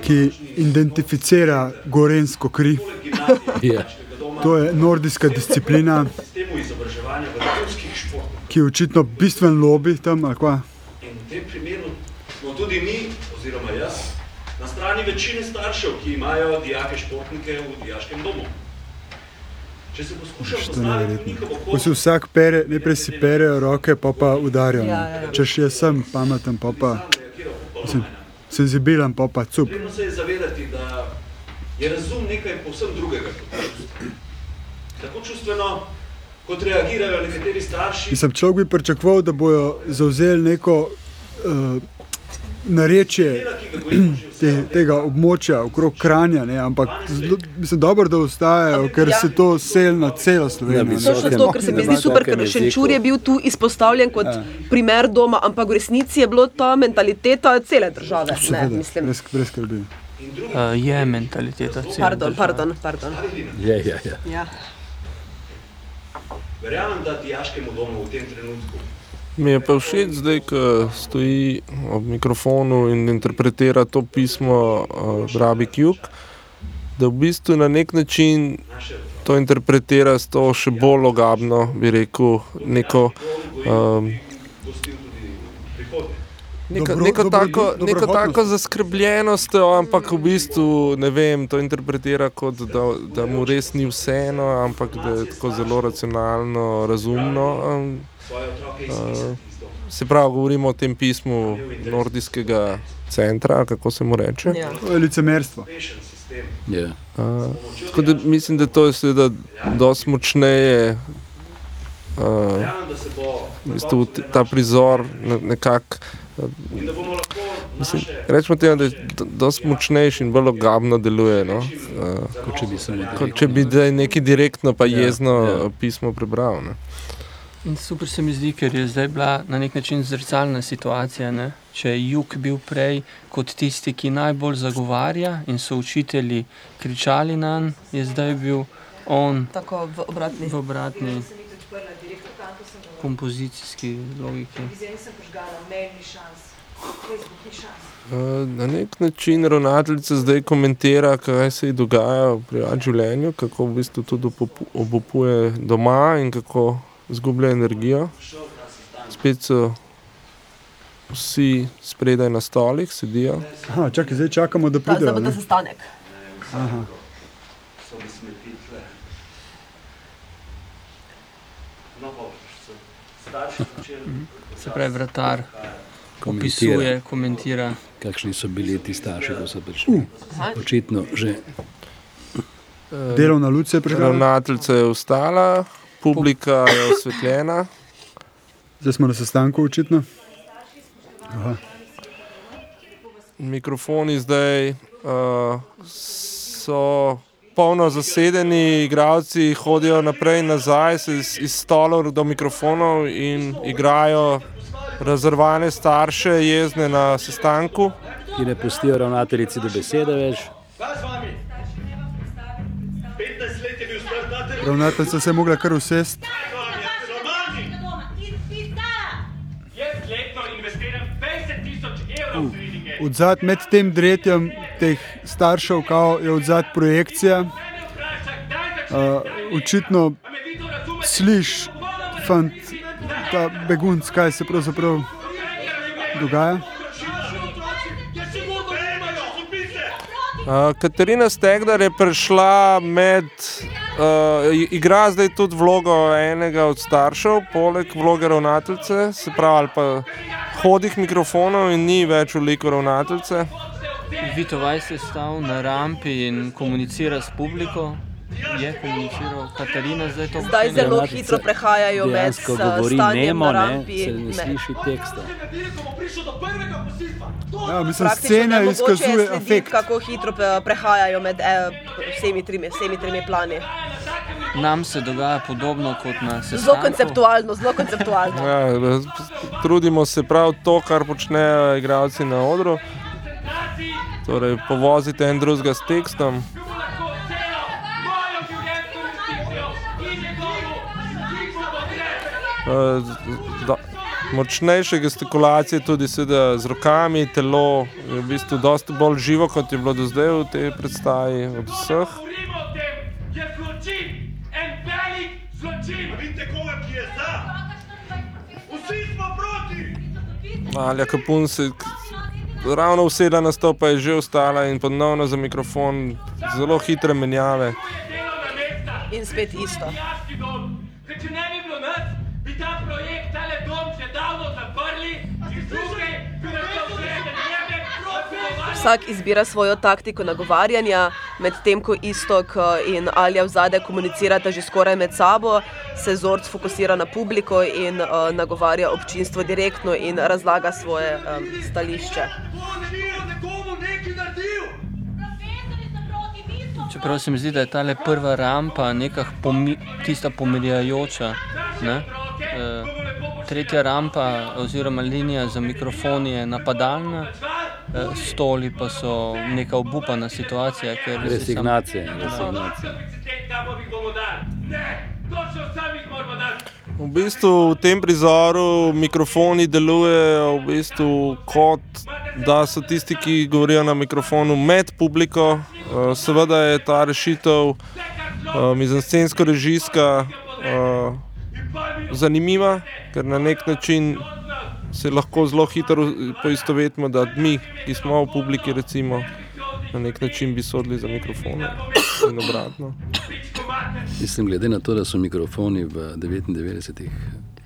D: ki identificira gorensko kri.
B: Ja.
D: To je nordijska disciplina, ki je očitno bistven lobby tam.
E: In v tem primeru smo tudi mi, oziroma jaz, na strani večine staršev, ki imajo dijake športnike v dijaškem domu. Če se
D: je
E: postaviti njihovo
D: Ko se vsak pere, najprej si perejo roke, pa pa udarijo.
C: Ja, ja, ja.
D: Če še jaz sem pameten, pa pa mislim, senzibilen, pa pa cup.
E: Potrebno se je zavedati, da je razum nekaj povsem drugega kot čustvo. Tako čustveno, kot reagirajo nekateri starši,
D: Mislim, človek bi pričakoval, da bodo zauzeli neko uh, narečje te, tega območja okrog Kranja, ne? ampak zelo- mislim, dobro, da ostajajo, ker se to sel na celo Slovenijo. Ne.
B: visokem-
C: Točno zato, ker se mi zdi super, ker Šenčur je bil tu izpostavljen kot
D: Ja.
C: primer doma, ampak v resnici je bilo ta mentaliteta cele države. Ne,
D: Seveda,
C: mislim.
D: brez, brez skrbi.
A: Uh, je mentaliteta cele
C: Pardon,
A: države.
C: pardon, pardon.
B: Je, ja, ja.
C: Ja.
E: Verjamem, da dijaškemu domu v tem trenutku
F: Mi je pa všeč zdaj, ko stoji ob mikrofonu in interpretira to pismo uh, Rabi Kjuk, da v bistvu na nek način to interpretira s to še bolj ogabno, bi rekel, neko, um, neko,
D: Dobro-
F: neko,
D: dobro-
F: tako, neko
D: dobrohotnost.
F: tako zaskrbljenostjo, ampak v bistvu ne vem, to interpretira kot da, da mu res ni vseeno, ampak da je tako zelo racionalno, razumno. Um, Uh. Se pravi, govorimo o tem pismu Nordijskega centra, kako se mu reče.
C: Ja.
D: To je licemerstvo.
E: Sistem.
B: Ja.
F: Uh, tako da mislim, da to je seveda dosti močneje. Uh,
E: Verjamem, da se bo
F: v bistvu ta prizor ne- nekako.
E: in da bomo lahko
F: Mislim, rečemo temu, da je do- dosti močnejši in bolj ogabno deluje. No? Uh,
B: Kot če bi
F: kot če bi neki direktno pa
B: Ja,
F: jezno
B: ja.
F: pismo prebral. Ne?
A: In super se mi zdi, ker je zdaj bila na nek način zrcalna situacija. Ne? Če je jug bil prej kot tisti, ki najbolj zagovarja in so učitelji kričali na njega, je zdaj bil on
C: Tako v obratni.
A: v obratni kompozicijski logiki.
F: Uh, Na nek način ravnateljica zdaj komentira, kaj se ji dogaja v življenju, kako v bistvu tudi obupuje doma in kako izgublja energijo. Spet so vsi spredaj na stolih, sedijo.
D: Aha, čakaj, zdaj čakamo, da
C: Ta, zdaj
D: pridejo.
C: bo ta
D: ne?
C: sestanek.
D: Aha.
A: Se pravi, vratar
B: komentira,
A: opisuje, komentira.
B: kakšni so bili ti starši, ko so prišli. Očitno že
D: Delovna luč se je prižgala,
F: Ravnateljica je vstala, publika je osvetljena.
D: zdaj smo na sestanku očitno. Aha.
F: Mikrofoni zdaj uh, so polno zasedeni, igravci hodijo naprej in nazaj se iz, iz stolov do mikrofonov in igrajo razrvane starše, jezne na sestanku.
B: ki ne pustijo ravnateljici do besede več.
D: Ravnateljica se je mogla kar usesti.
E: Kaj z vami? Romani!
I: Jaz letno investiram 20 tisoč evrov v treninge.
D: Odzad med tem dretjem teh staršev kao, je odzad projekcija. Uh, očitno sliš fant ta begunc, kaj se pravzaprav dogaja?
F: Uh, Katarina Stegdar je prišla med, uh, igra zdaj tudi vlogo enega od staršev, poleg vloge ravnateljice, se pravi, ali pa hodih mikrofonov in ni več v liku ravnateljice.
A: Vito Vajs je stal na rampi in komunicira s publiko. Je komuniciral Katarina zdaj to?
C: Zdaj zelo hitro prehajajo med
B: Dejansko
C: s
B: govori
C: stanjem
B: nemo, ne, se ne
C: med-
B: sliši teksta.
D: Ja, mislim, scena izkazuje afekt.
C: Kako hitro pre- prehajajo med eh, vsemi tremi, vsemi tremi plani.
A: Nam se dogaja podobno kot na sestanku.
C: Zelo konceptualno, zelo konceptualno.
F: Ja, trudimo se prav to, kar počnejo igralci na odru. Torej, povozite en drugega s tekstom. Da- Močnejše gestikulacije, tudi seveda z rokami, telo je v bistvu dosti bolj živo, kot je bilo do zdaj v tej predstavi od vseh.
E: Ki.
F: Alja Kapun se ravno usedla na stol, pa je že ostala in ponovno za mikrofon, zelo hitre menjave.
C: In spet isto.
E: Dijaški dom. Zdaj, če ne bi bilo nas, bi ta projekt, tale dom že davno zaprli in tukaj bi nas to vzeli, jebe, proti
C: Vsak izbira svojo taktiko nagovarjanja, medtem ko Istok eh, in Alja vzade komunicirata že skoraj med sabo, se Zord fokusira na publiko in uh, nagovarja občinstvo direktno in razlaga svoje um, stališče.
A: Čeprav se mi zdi, da je ta prva rampa nekako pomi, tista pomirjajoča. Ne? E, tretja rampa oziroma linija za mikrofon je napadalna, e, stoli pa so neka obupana situacija. ker si sam-
E: dati.
F: V bistvu v tem prizoru mikrofoni delujejo v bistvu kot da so tisti, ki govorijo na mikrofonu med publiko. Eh, Seveda je ta rešitev mizenscensko-režijska uh, zanimiva, ker na nek način se lahko zelo hitro poistovetimo, da mi, ki smo v publiki, recimo, na nek način bi sodili za mikrofone in obratno.
B: Mislim, glede na to, da so mikrofoni v 99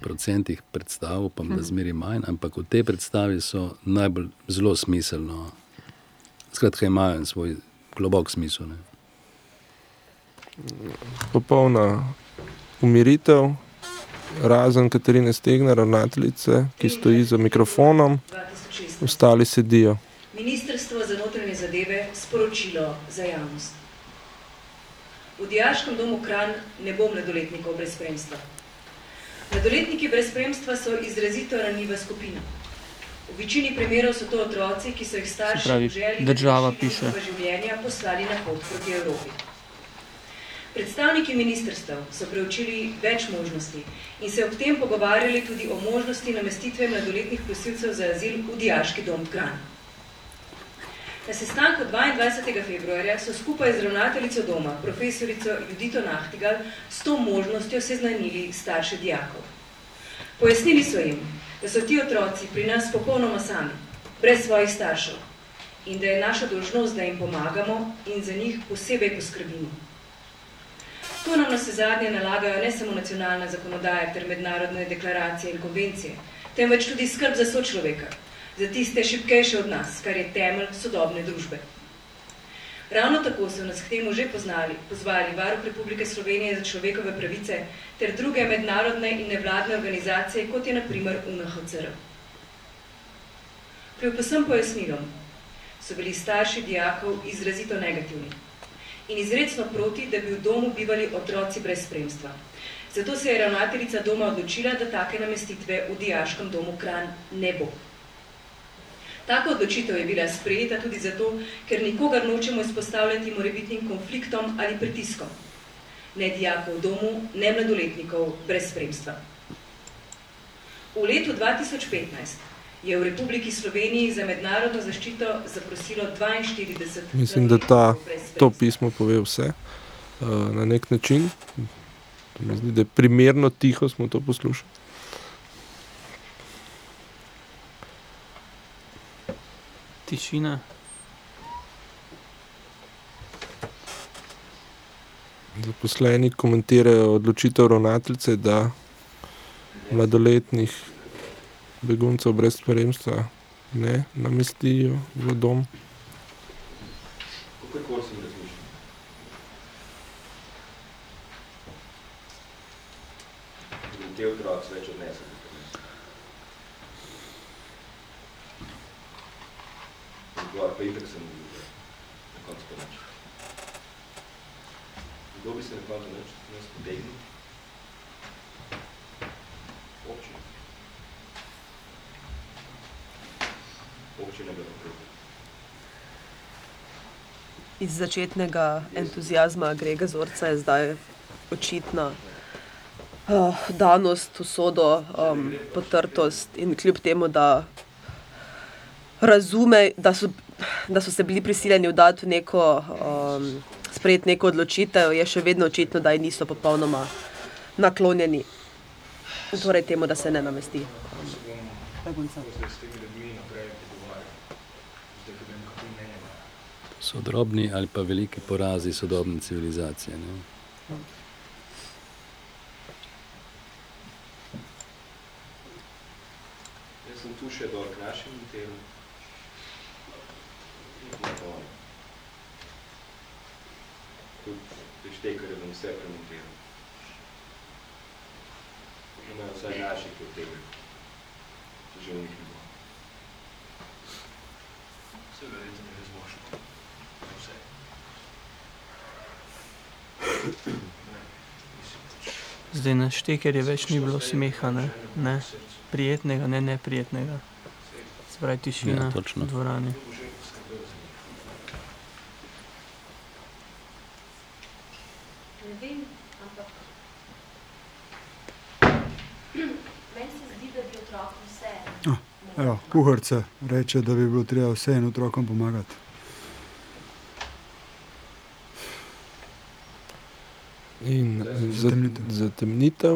B: procentih predstav, pa da zmeri manj, ampak v tej predstavi so najbolj zelo smiselno. Skratka, imajo svoj globok smisel. Ne.
F: popolna umiritev, razen Katarine Stegner, ravnateljice, ki stoji za mikrofonom,
J: 2016.
F: ostali sedijo.
J: Ministrstvo za notranje zadeve sporočilo za javnost. V dijaškem domu Kran ne bo mladoletnikov brez spremstva. Mladoletniki brez spremstva so izrazito ranljiva skupina. V večini primerov so to otroci, ki so jih starši
A: pravi,
J: v želji
A: država piše.
J: življenja poslali na pot proti Evropi. Predstavniki ministrstev so preučili več možnosti in se ob tem pogovarjali tudi o možnosti namestitve mladoletnih prosilcev za azil v dijaški dom Kran. Na sestanku 22. februarja so skupaj z ravnateljico doma, profesorico Judito Nahtigal, s to možnostjo seznanili starše dijakov. Pojasnili so jim, da so ti otroci pri nas popolnoma sami, brez svojih staršev in da je naša dolžnost, da jim pomagamo in za njih posebej poskrbimo. To nam na zadnje nalagajo ne samo nacionalna zakonodaja ter mednarodne deklaracije in konvencije, temveč tudi skrb za sočloveka, za tiste šipkejše od nas, kar je temelj sodobne družbe. Ravno tako so nas k temu že poznali, pozvali Varuh Republike Slovenije za človekove pravice ter druge mednarodne in nevladne organizacije, kot je na primer UNHCR. Pri vsem pojasnilom so bili starši dijakov izrazito negativni in izredno proti, da bi v domu bivali otroci brez spremstva. Zato se je ravnateljica doma odločila, da take namestitve v dijaškem domu Kran ne bo. Taka odločitev je bila sprejeta tudi zato, ker nikogar nočemo izpostavljati morebitnim konfliktom ali pritiskom. Ne dijakov v domu, ne mladoletnikov brez spremstva. V letu 2015 je v Republiki Sloveniji za mednarodno zaščito zaprosilo 42.
F: Mislim, da ta, to pismo pove vse eh, na nek način. Zdi, da je primerno tiho smo to poslušali.
A: Tišina.
F: Zaposleni komentirajo odločitev ravnateljice, da mladoletnih beguncev brez spremstva ne namestijo v dom.
I: Kakor sem razmišljal. Da te otroci več odnesel. Odgovor pa itak sem dobil, na koncu pa nič. Kdo bi se na koncu nič nas potegnil? Občina. Občina ga napravi.
C: Iz začetnega entuzijazma Grega Zorca je zdaj očitna uh, danost, usodo, um, potrtost in kljub temu, da razume, da so, da so se bili prisiljeni vdati v neko, um, sprejeti neko odločitev, je še vedno očitno, da ji niso popolnoma naklonjeni torej temu, da se ne namesti. Um, beguncev.
H: se s temi ljudmi naprej pogovarjal. Zdaj, ko vem, kako mnenje ima.
B: So drobni ali pa veliki porazi sodobne civilizacije. Ne?
I: Jaz sem tu še dol k našim tem. Tudi pri štekarju bom vse premontiral. Imajo vsaj naši, ki od tega. Že v njih ne bo.
H: Vse verjetno ne razmošno. Vse. Ne, mislim, pač
A: Zdaj na štekerje več ni bilo smeha, ne? ne. Prijetnega, ne neprijetnega. Se pravi tišina
B: Ja, točno.
A: v dvorani.
G: Ne vem, ampak meni se zdi, da bi otrokom vse.
D: Evo, kuharica reče, da bi bilo treba vseeno otrokom pomagati.
F: In za-
D: Zatemnitev.
F: zatemnitev.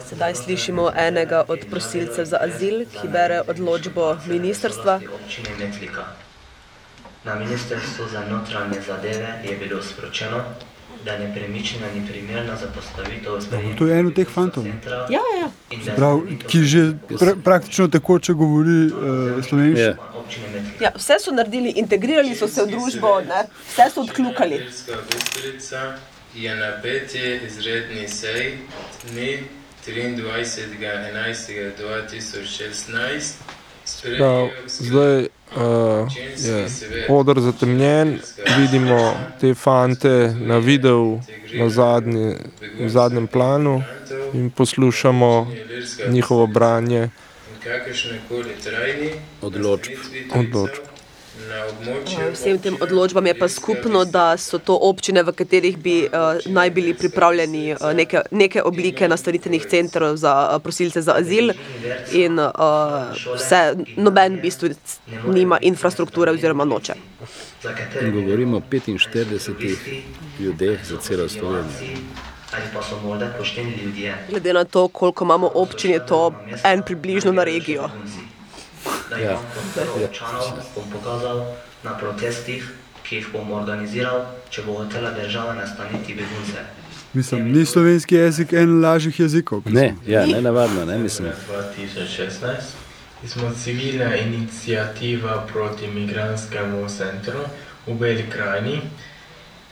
C: Sedaj slišimo enega od prosilcev za azil, ki bere odločbo ministrstva.
K: Na ministrstvu za notranje zadeve je bilo sporočeno, da nepremičnina ni primerna za postavitev
D: to je en od teh fantov, ne?
C: Ja, ja.
K: da
D: Prav, ki že pra, praktično tekoče govori uh, slovenščino.
B: Je.
K: občine Metlika.
C: Ja, vse so naredili, integrirali so se v družbo, ne? vse so odkljukali.
L: Je na peti izredni seji dne 23.11.2016
F: Prav, zdaj uh, je odr zatemnjen, vidimo te fante na videu na zadnji, v zadnjem planu in poslušamo njihovo branje
B: Odločb.
F: Odločb.
L: Tujcev na območju
C: Vsem tem odločbam je pa skupno, da so to občine, v katerih bi uh, naj bili pripravljeni uh, neke, neke oblike nastanitvenih centrov za uh, prosilce za azil in uh, vse, noben v bistvu nima infrastrukture oziroma noče.
B: In govorimo o 45 ljudeh za celo Slovenijo.
C: Glede na to, koliko imamo občin, je to en približno na regijo.
K: Da
B: Ja.
K: imam podporo občanov, bom pokazal na protestih, ki jih bom organiziral, če bo hotela država nastaniti begunce.
D: Mislim, ni slovenski jezik en lažjih jezikov.
B: Ne, ja, ne navadno, ne mislim.
L: 2016 smo civilna inicijativa proti migranskemu centru v Beli krajini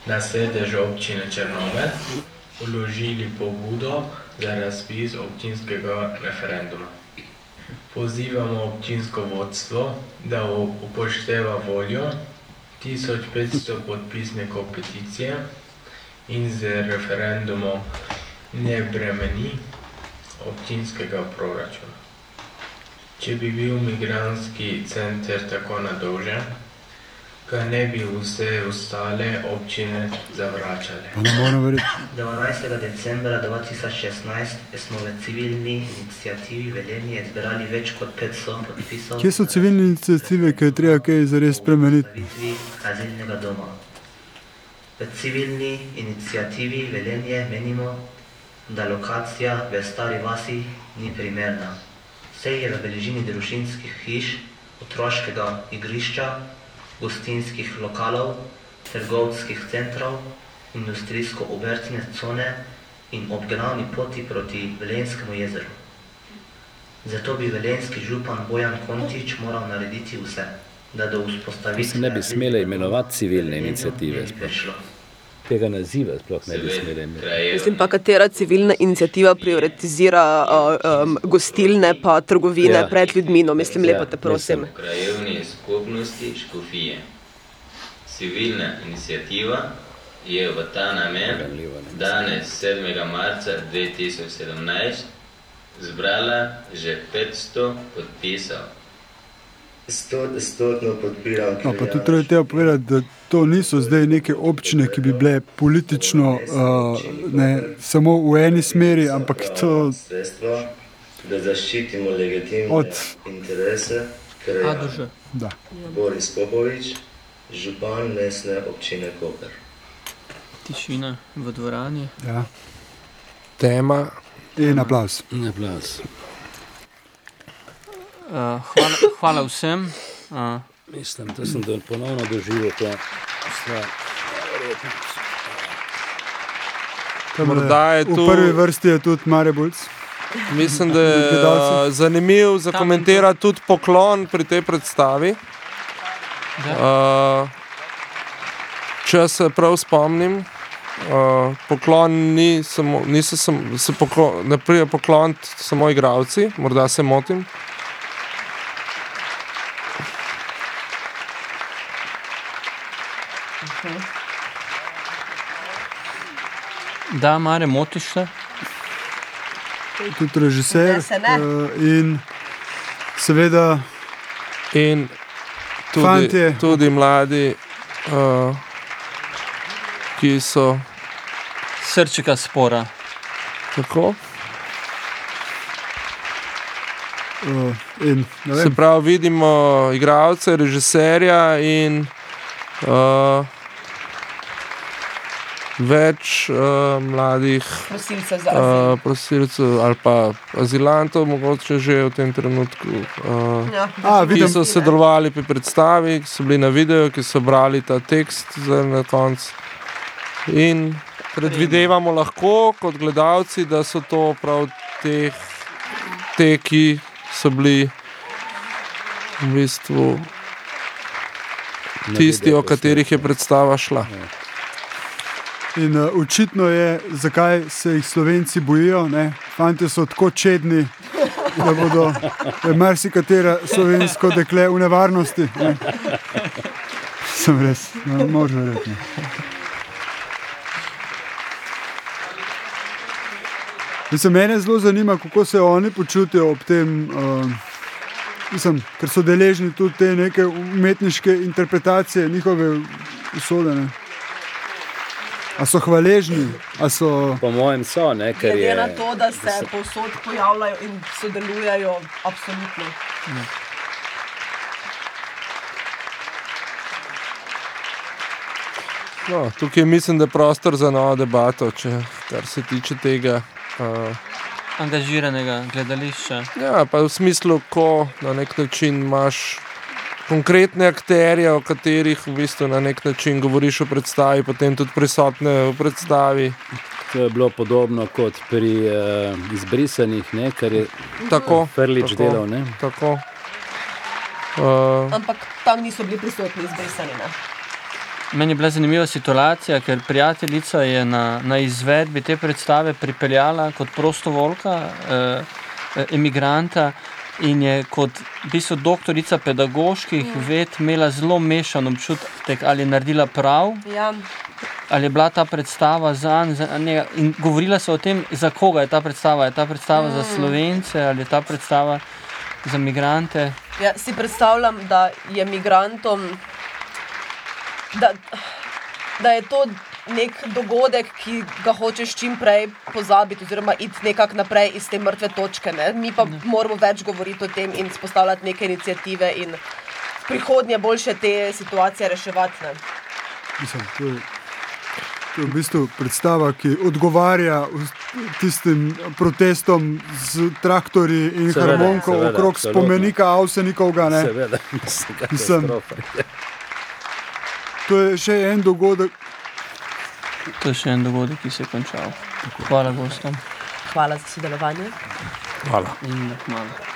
L: na sedež občine Črnomelj vložili pobudo za razpis občinskega referenduma. Pozivamo občinsko vodstvo, da upošteva voljo 1500 podpisnikov peticije in z referendumom ne bremeni občinskega proračuna. Če bi bil migranski center tako nadolžen, ga ne bi vse ostale občine zavračale.
D: Morem verjeti.
K: 12. decembra 2016 smo v civilni inicijativi Velenje zbrali več kot 500 podpisov
D: Kje so civilne inicijative, ki je treba kaj zares spremeniti?
K: azilnega doma. V civilni inicijativi Velenje menimo, da lokacija v Stari vasi ni primerna. Sej je v bližini družinskih hiš, otroškega igrišča, gostinskih lokalov, trgovskih centrov, industrijsko-obrtne cone in ob glavni poti proti Velenskemu jezeru. Zato bi velenski župan Bojan Kontič moral narediti vse, da do vzpostavitve...
B: Se ne bi smele imenovati civilne inicijative. sploh. Tega naziva sploh ne bi smele imeti.
C: Mislim pa, katera civilna inicijativa prioritizira uh, um, gostilne pa trgovine
B: Ja.
C: pred ljudmi. No, mislim,
B: Ja,
C: lepo te prosim.
B: mislim.
L: krajevni skupnosti Škofije. Civilna inicijativa je v ta namen danes 7. marca 2017 zbrala že 500 podpisov.
M: Stotno podpiram.
D: No, pa tudi treba povedati, da to niso zdaj neke občine, ki bi bile politično uh, ne, samo v eni smeri, ampak to
M: Sredstva, da zaščitimo legitimne
D: Od-
M: interese, ker
A: A do Ž.
D: Da.
M: Boris Popovič, župan mestne občine Koper.
A: Tišina v dvorani.
D: Ja.
F: Tema.
D: In aplaus.
B: In aplaus.
A: Uh, hvala, hvala vsem. Uh,
B: Mislim, da sem do, ponovno doživel to stvar.
F: Morda je
D: v
F: tu-
D: prvi vrsti je tudi Marebulc.
F: Mislim, da je zanimiv za komentirati tudi poklon pri tej predstavi. Uh, če se prav spomnim, uh, poklon ni samo, niso samo, se poklon, ne prije poklon samo igravci, morda se motim.
A: Da, Mare, motiš se.
D: Tudi režiser.
A: Se.
D: Uh, in seveda.
F: In tudi,
D: Fantje.
F: tudi mladi, uh, ki so.
A: Srčika spora.
F: Tako.
D: Uh, in,
F: Se pravi, vidimo igralce, režiserja in uh, več uh, mladih
C: Prosilcev
F: uh, prosilcev ali pa azilantov, mogoče že v tem trenutku, uh,
C: Ja.
D: A,
F: ki
D: vidim.
F: so sodelovali pri predstavi, ki so bili na videu, ki so brali ta tekst za na koncu. In predvidevamo lahko kot gledalci, da so to prav te, te ki so bili v bistvu tisti, o katerih je predstava šla.
D: In uh, očitno je, zakaj se jih Slovenci bojijo. Ne? Fantje so tako čedni, da bodo marsikatera slovensko dekle v nevarnosti. Ne? Sem res, ne moreš verjeti. Mislim, mene zelo zanima, kako se oni počutijo ob tem, uh, mislim, ker so deležni tudi te neke umetniške interpretacije njihove usode. Ne? A so hvaležni, a so.
B: Po mojem so, ne, ker
C: Glede
B: je.
C: na to, da se povsod pojavljajo in sodelujejo, absolutno.
F: No, tukaj mislim, da je prostor za novo debato, če, kar se tiče tega. Uh,
A: Angažiranega gledališča.
F: Ja, pa v smislu, ko na nek način imaš konkretne akterje, o katerih v bistvu na nek način govoriš v predstavi, potem tudi prisotne v predstavi.
B: To je bilo podobno kot pri uh, izbrisanih, ne, kar je
F: Tako,
B: Frlič
F: tako,
B: delal. Ne.
F: Tako. Uh,
C: Ampak tam niso bili prisotni izbrisani. Ne?
A: Meni je bila zanimiva situacija, ker prijateljica je na, na izvedbi te predstave pripeljala kot prostovoljka, eh, eh, emigranta in je kot v bistvu doktorica pedagoških ved imela zelo mešan občutek, ali je naredila prav,
C: Ja.
A: ali je bila ta predstava za njega. In govorila so o tem, za koga je ta predstava. Je ta predstava za
C: Mm.
A: slovence ali je ta predstava za migrante.
C: Ja, si predstavljam, da je migrantom, da, da je to nek dogodek, ki ga hočeš čim prej pozabiti, oziroma iti nekako naprej iz te mrtve točke. Ne? Mi pa moramo več govoriti o tem in spostavljati neke inicijative in v prihodnje boljše te situacije reševati. Ne?
D: Mislim, to je To je v bistvu predstava, ki odgovarja tistim protestom z traktorji in
B: Seveda,
D: harmoniko
B: seveda,
D: okrog
B: absolutno.
D: spomenika Avsenikovga. ne.
B: Seveda, mislim,
D: Mislim,
B: katastrofa.
D: To je še en dogodek.
A: To je še en dogodek, ki se je končal. Hvala gostom.
C: Hvala za sodelovanje.
F: Hvala.
A: In hvala.